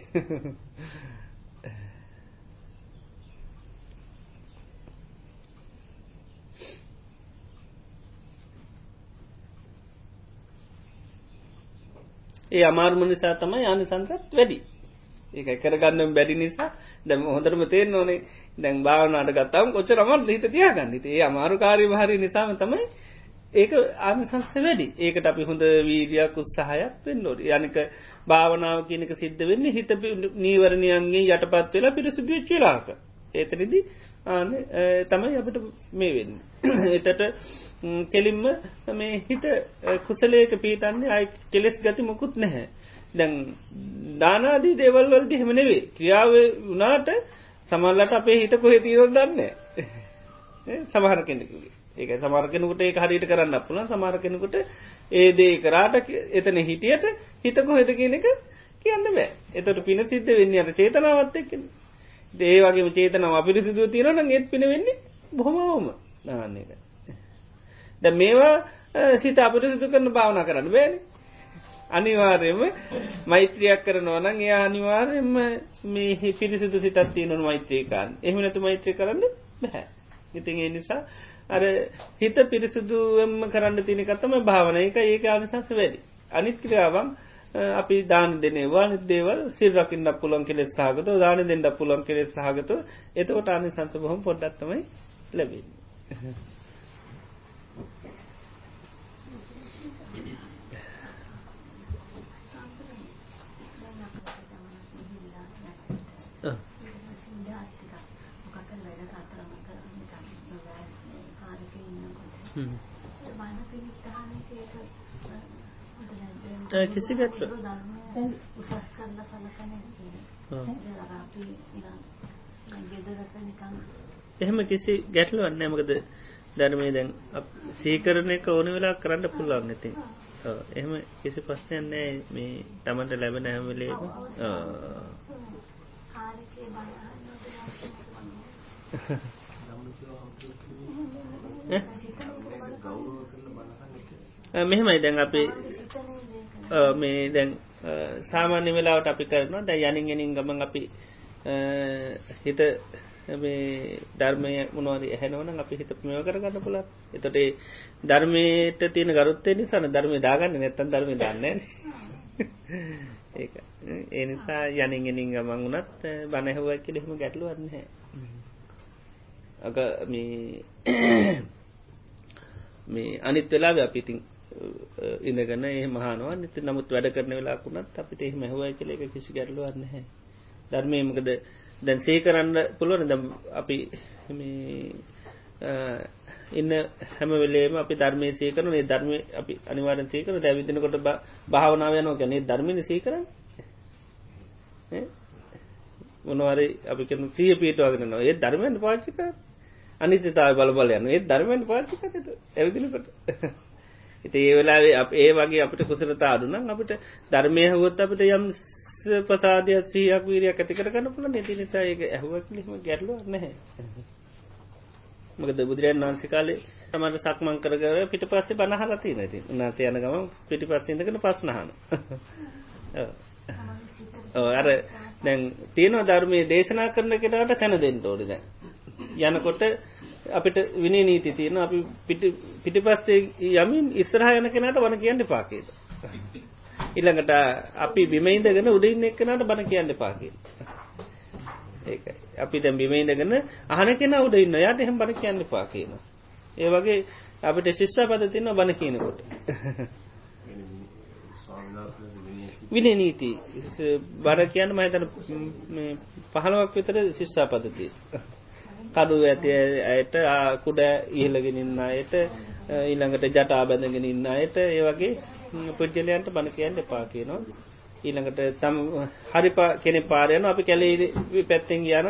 ඒ අමාර්ම නිසා තමයි ආනිසංසත් වැඩි. ඒක කරගන්න බැරි නිසා දැම හොඳටම තේරන ඕනේ දැන් භාවනාට ගත්තාම කොච්චර අමාරු හිත තියාගන්න. ඒ අමාරු කාර්ය භාරය නිසාම තමයි ඒක ආනිසංස වැඩි. ඒකට අපි හොඳ වීඩියක් උත්සාහයක් පෙන්නෝට යනික භාවනාව කියනක සිද්ධ වෙන්න හිත නීවරණයන්ගේ යටපත් වෙලා පිරිසිදුවච්ච වෙලාක ඒතරිදි ආන තමයි අපට මේ වෙන්න. එතට කෙලින්ම මේ හිත කුසලේක පීටන්නේ අයි කෙලෙස් ගති මොකුත් නැහැ. දැන් දානාදී දේවල්වලට හෙමනෙවේ ක්‍රියාව වනාට සමල්ලට අපේ හිත කොහෙ තීරෝ දන්න සමහර කෙනෙකුගේ. ඒක සමාර්කෙනකුට ඒ හරිට කරන්න පුළන් සමාර්කෙනකුට ඒ දේ කරාට එතන හිටියට හිතකො හෙද කියන එක කියන්න බෑ. එතට පින සිද්ධ වෙන්න අට චේතනාවත් එක්ක ඒ වගේ චේතනාව අපිරිසිදුව තිරන ඒත් පින වෙන්නේ බොහොමවම දාන්න එක ද මේවා සිත අපිරිසිදු කරන භාවනා කරන්න බෑන. අනිවාර්යම මෛත්‍රයක් කරනවනන් ඒ අනිවාර්යෙන්ම මේ පිරිසිදු සිතත් තියනු මෛත්‍රයකාන් එහමනතු මෛත්‍රය කරන්න බැහැ ඉතින් ඒ නිසා අර හිත පිරිසුදුවම කරන්න තිනකත්තම භාවන එක ඒක අනිසංස වැඩි. අනිත් ක්‍රියාවන් අපි දාන දෙනවා නිදේවල් සිල්රකින්න පුළන් කෙලෙස් සහගත දාන දෙන්න පුළන් කෙලෙස් සහගත එතකොට අනි සංස බොහොම පොඩ්ඩත්තමයි ලැබේ. කිසි ගැට උසස් කරලා සලකන අපි ගෙදරක නිකන් එහෙම කිසි ගැටලුවන්න මොකද ධර්මය දැන් සීකරණ එක ඕන වෙලා කරන්න පුළුවන් නැති. එහෙම කිසි ප්‍රශ්නයන්නේ මේ තමන්ට ලැබෙන හැමලේම මෙහෙමයි දැන් අපි මේ දැන් සාමාන්‍ය වෙලාවට අපි කරනවා. දැ යනින් ගෙනින් ගමන් අපි හිත මේ ධර්මය මොනවද ඇහැනවන අපි හිත මෙව කරගන්න පුල එතොට ධර්මයට තියෙන ගරුත්තේ නිසාන ධර්මය දාගන්න නැත්තන් ධර්මය දන්න ඒ ඒ නිසා යනිගෙනින් ගමන් වනත් බණහවක් කෙලෙම ගැටලුවන්න හැ අග මේ අනිත් වෙලා අපිතින් ඉඳගන්න ඒ මහනවා නිති නමුත් වැඩ කරන වෙලාකුණත් අපිට එහි මැහවයි කළ එක කිසි ගැටලුවන්න හැ ධර්මයමකද දැන් සේ කරන්න පුළුවන ද අපි ඉන්න හැම වෙලේම අපි ධර්මය සේකරන ඒ ධර්මය අපි අනිවාරන් සේකර දැවිදිනකොට භාවනාවයනෝ ගැනේ ධර්මින සේකරන්න මොනවරි අපි කන සිය පීටවාගෙනනවා ඒ ධර්මයෙන් පාච්චික අනිතතාව බල බලයන්න ඒ ධර්මයෙන් පාච්චික ඇවිදිනකොට. ඉති ඒ වෙලාවේ ඒ වගේ අපට කුසරතා අඩුනම් අපිට ධර්මය හොත් අපට යම් පසාදයක් සීයක් වීරයක් ඇති කරගන්න පුළ නැති නිසා ඒක ඇහුවක් ලිම ගැටලුව නැහැ. මකද බුදුරයන් වන්සි කාලේ තමට සක්මං කරගර පිට පස්සේ බනහලති නැති උනාසේ යන ගම පිටි පස්සිදකන පස්නහන අර දැන් තියෙනවා ධර්මය දේශනා කරන කෙනට තැන දෙන්න ඕඩි දැන්. යනකොට අපිට විනි නීති තියෙන අපි පිටිපස්සේ යමින් ඉස්සරහ යන කෙනට වන කියන්න පාකේද ඉළඟට අපි බිමයින්දගෙන උඩින්න එක්කනට බණ කියන්න පාකි ඒකයි. අපි දැම් බිමයින්දගෙන අහන කෙන උඩ ඉන්න යාට එහෙම බණ කියන්න පා කියන ඒ වගේ අපිට ශිෂ්ෂා පද තින්න බණ කියනකොට. වින නීති. බර කියන්න මහිතන පහළුවක් විතර ශිෂ්ෂා පදති කඩු ඇති ඇයට කුඩ ඉහලගෙන ඉන්න අයට ඊළඟට ජටා බැඳගෙන ඉන්න අයට ඒ වගේ පුද්ජලයන්ට බණ කියන්න එපා කියනවා. ඊළඟට තම හරිපා කෙනෙ පාරයන අපි කැලේ පැත්තෙන් යන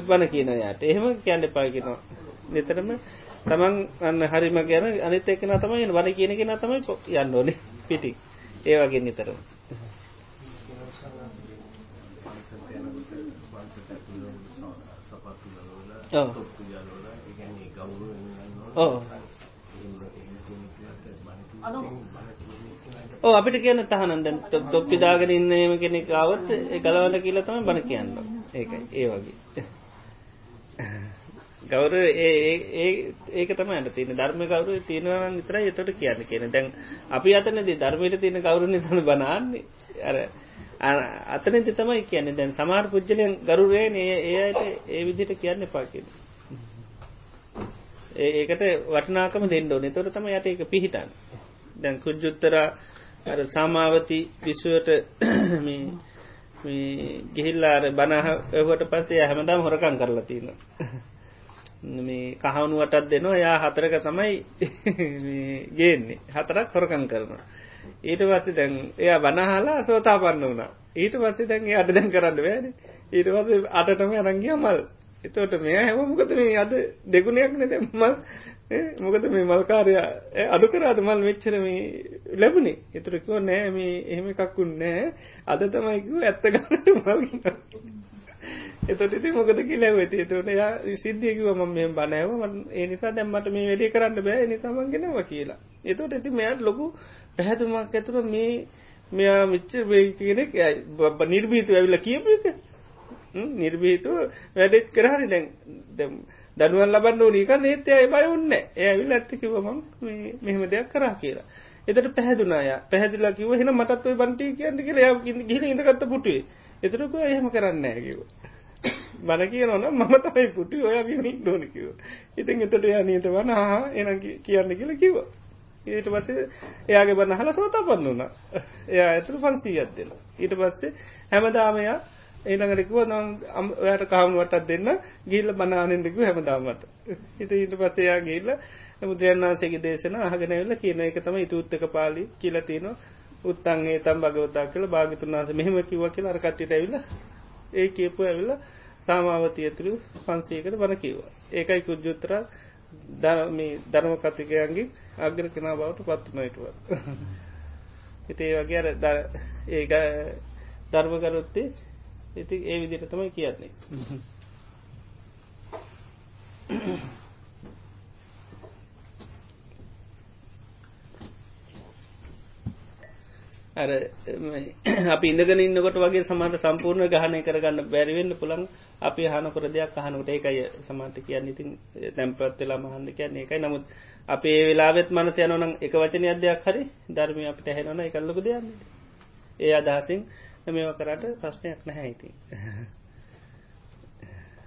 බණ කියන යායට එහෙම කියන්න එපා කියනවා. නිතරම තමන් අන්න හරිම ගැන අනිත එක්කෙන තමයි වන කියන කෙන තමයි යන්න ඕනේ පිටි ඒ වගේ නිතරම. ඕ ඕ අපිට කියන තහනන්ද තොප්පිදාගෙන ඉන්නම කෙනෙකාවත් ගලවන්න කියලා තම බණ කියන්න. ඒකයි. ඒ වගේ. ගෞර ඒක තම ඇට තින ධර්ම කවරු තියෙනවන විතර එතොට කියන්න. කියන දැන් අපි අතනද ධර්මයට තියෙන කවරු නිසන බනාන්නේ අර අතන තමයි කියන්නේ දැන් සමාර පුද්ජලයන් ගරුරේ ඒයට ඒ විදිට කියන්න පාකින ඒකට වටනාකම දෙන්න ඕනේ. තොර තම යට එක පිහිටන් දැන් කුද්ජුත්තරා අර සාමාවති විශ්වයට [CLEARS THROAT] ගිහිල්ලාර බනහවට පසේ හැමදාම් හොරකං කරලා තින [LAUGHS] මේ කහවුණුවටත් දෙනවා. යා හතරක තමයි [LAUGHS] ගේන්නේ. හතරක් හොරකං කරනවා. ඊට පස්සේ දැන් එයා බනහලා සෝතා පන්න වුණා. ඊට පස්සේ දැන්ගේ අඩ දැන් කරන්න වැෑන ඊට පස්සේ අටටම අරංගිය මල්. එතවට මෙය හැම මොකද මේ අද දෙගුණයක් නැත මල්? මොකද මේ මල්කාරය අඩු කරාද මල් වෙච්චර මේ ලැබුණේ? එතුරකෝ නෑ මේ එහෙම එකක්කුන් නෑ. අද තමයිකව ඇත්ත ගන්නට මල්ගන්න එතොට ඉති මොකද කිලැව ඇති එතට යා සිද්ධියකිව ම මේ බනෑව ඒ නිසා දැම්මට මේ වැඩි කරන්න බෑ. නිසාමන්ගෙනව කියලා. එතොට ඇති මෙයාත් ලොකු පැහැතුමක් ඇතුර මේ මෙයා මිච්ච වේ කෙනෙක් නිර්බීතු ඇවිල කියපක නිර්බීතු වැඩෙත් කරහරි දැන් දනුවන් ලබන්න ඕනක නේත්‍ය අය බය උන්න ඇවිල් ඇත්තිකිවම මෙහෙම දෙයක් කරා කියලා. එතට පැහැදුනාය පැහැදිලා කිව හෙන මටත්ව බන්ටි කියන්න කියලා. ගිල ඉඳගත්ත පුටුවේ. එතරක එහෙම කරන්න ඇකිව. බන කියනවන මම තමයි පුටි ඔය ගිනික් ඩෝනකිව. ඉතින් එතට යා නීත වන හා එන කියන්න කියලා කිව. ඊට පස්සේ එයාගේ බන්න හල සෝතා පන්න වුණ එයා ඇතුළ පන්සී අත්දෙන ඊට පස්සේ හැමදාමයා ඒළඟටකුව නම් ඔයට කහමුවටත් දෙන්න ගිල්ල බනානෙන්දකු හැමදාමට හිත ඊට පස්සයා ගිල්ල බුදුරන්නාසේගේ දේශන අහගෙනවෙල්ල කියන එක තම ඉතුත්තක පාලි කියලතිනවා උත්තන්ගේ තම් භගවතා කියල භාගතුන් වහස මෙහෙම කිව කියල අරකට්ටිට ඇවිල්ල ඒ කියපු ඇවිල්ල සාමාවතිය ඇතුළු පන්සේකට බණ කිව්වා. ඒකයි කුද්ජුත්තර ධර්මී ධර්ම කතිකයන්ගේ අග්‍ර කෙනා බවට පත්වනයිටුව [LAUGHS] හිතේ වගේ අර ඒ ධර්මකරොත්තේ ඉති ඒ විදිට තමයි කියන්නේ. [LAUGHS] අර අපි ඉඳගෙන ඉන්නකොට වගේ සමට සම්පූර්ණ ගහනය කරගන්න බැරිවෙන්න පුළන් අපි හනකර දෙයක් අහනකට ඒකයි සමට කියන්න. ඉතින් තැම්පත් වෙලා මහන්ද කියන්නේ එකයි නමුත් අපේ වෙලාවෙත් මනස යනනම් එක වචන අධ්‍යයක් හරි ධර්මය අපිට හැනන එකල්ලක දෙයන්න ඒ අදහසින් මේව කරට ප්‍රශ්නයක් නැහැ ඉතින්. [LAUGHS]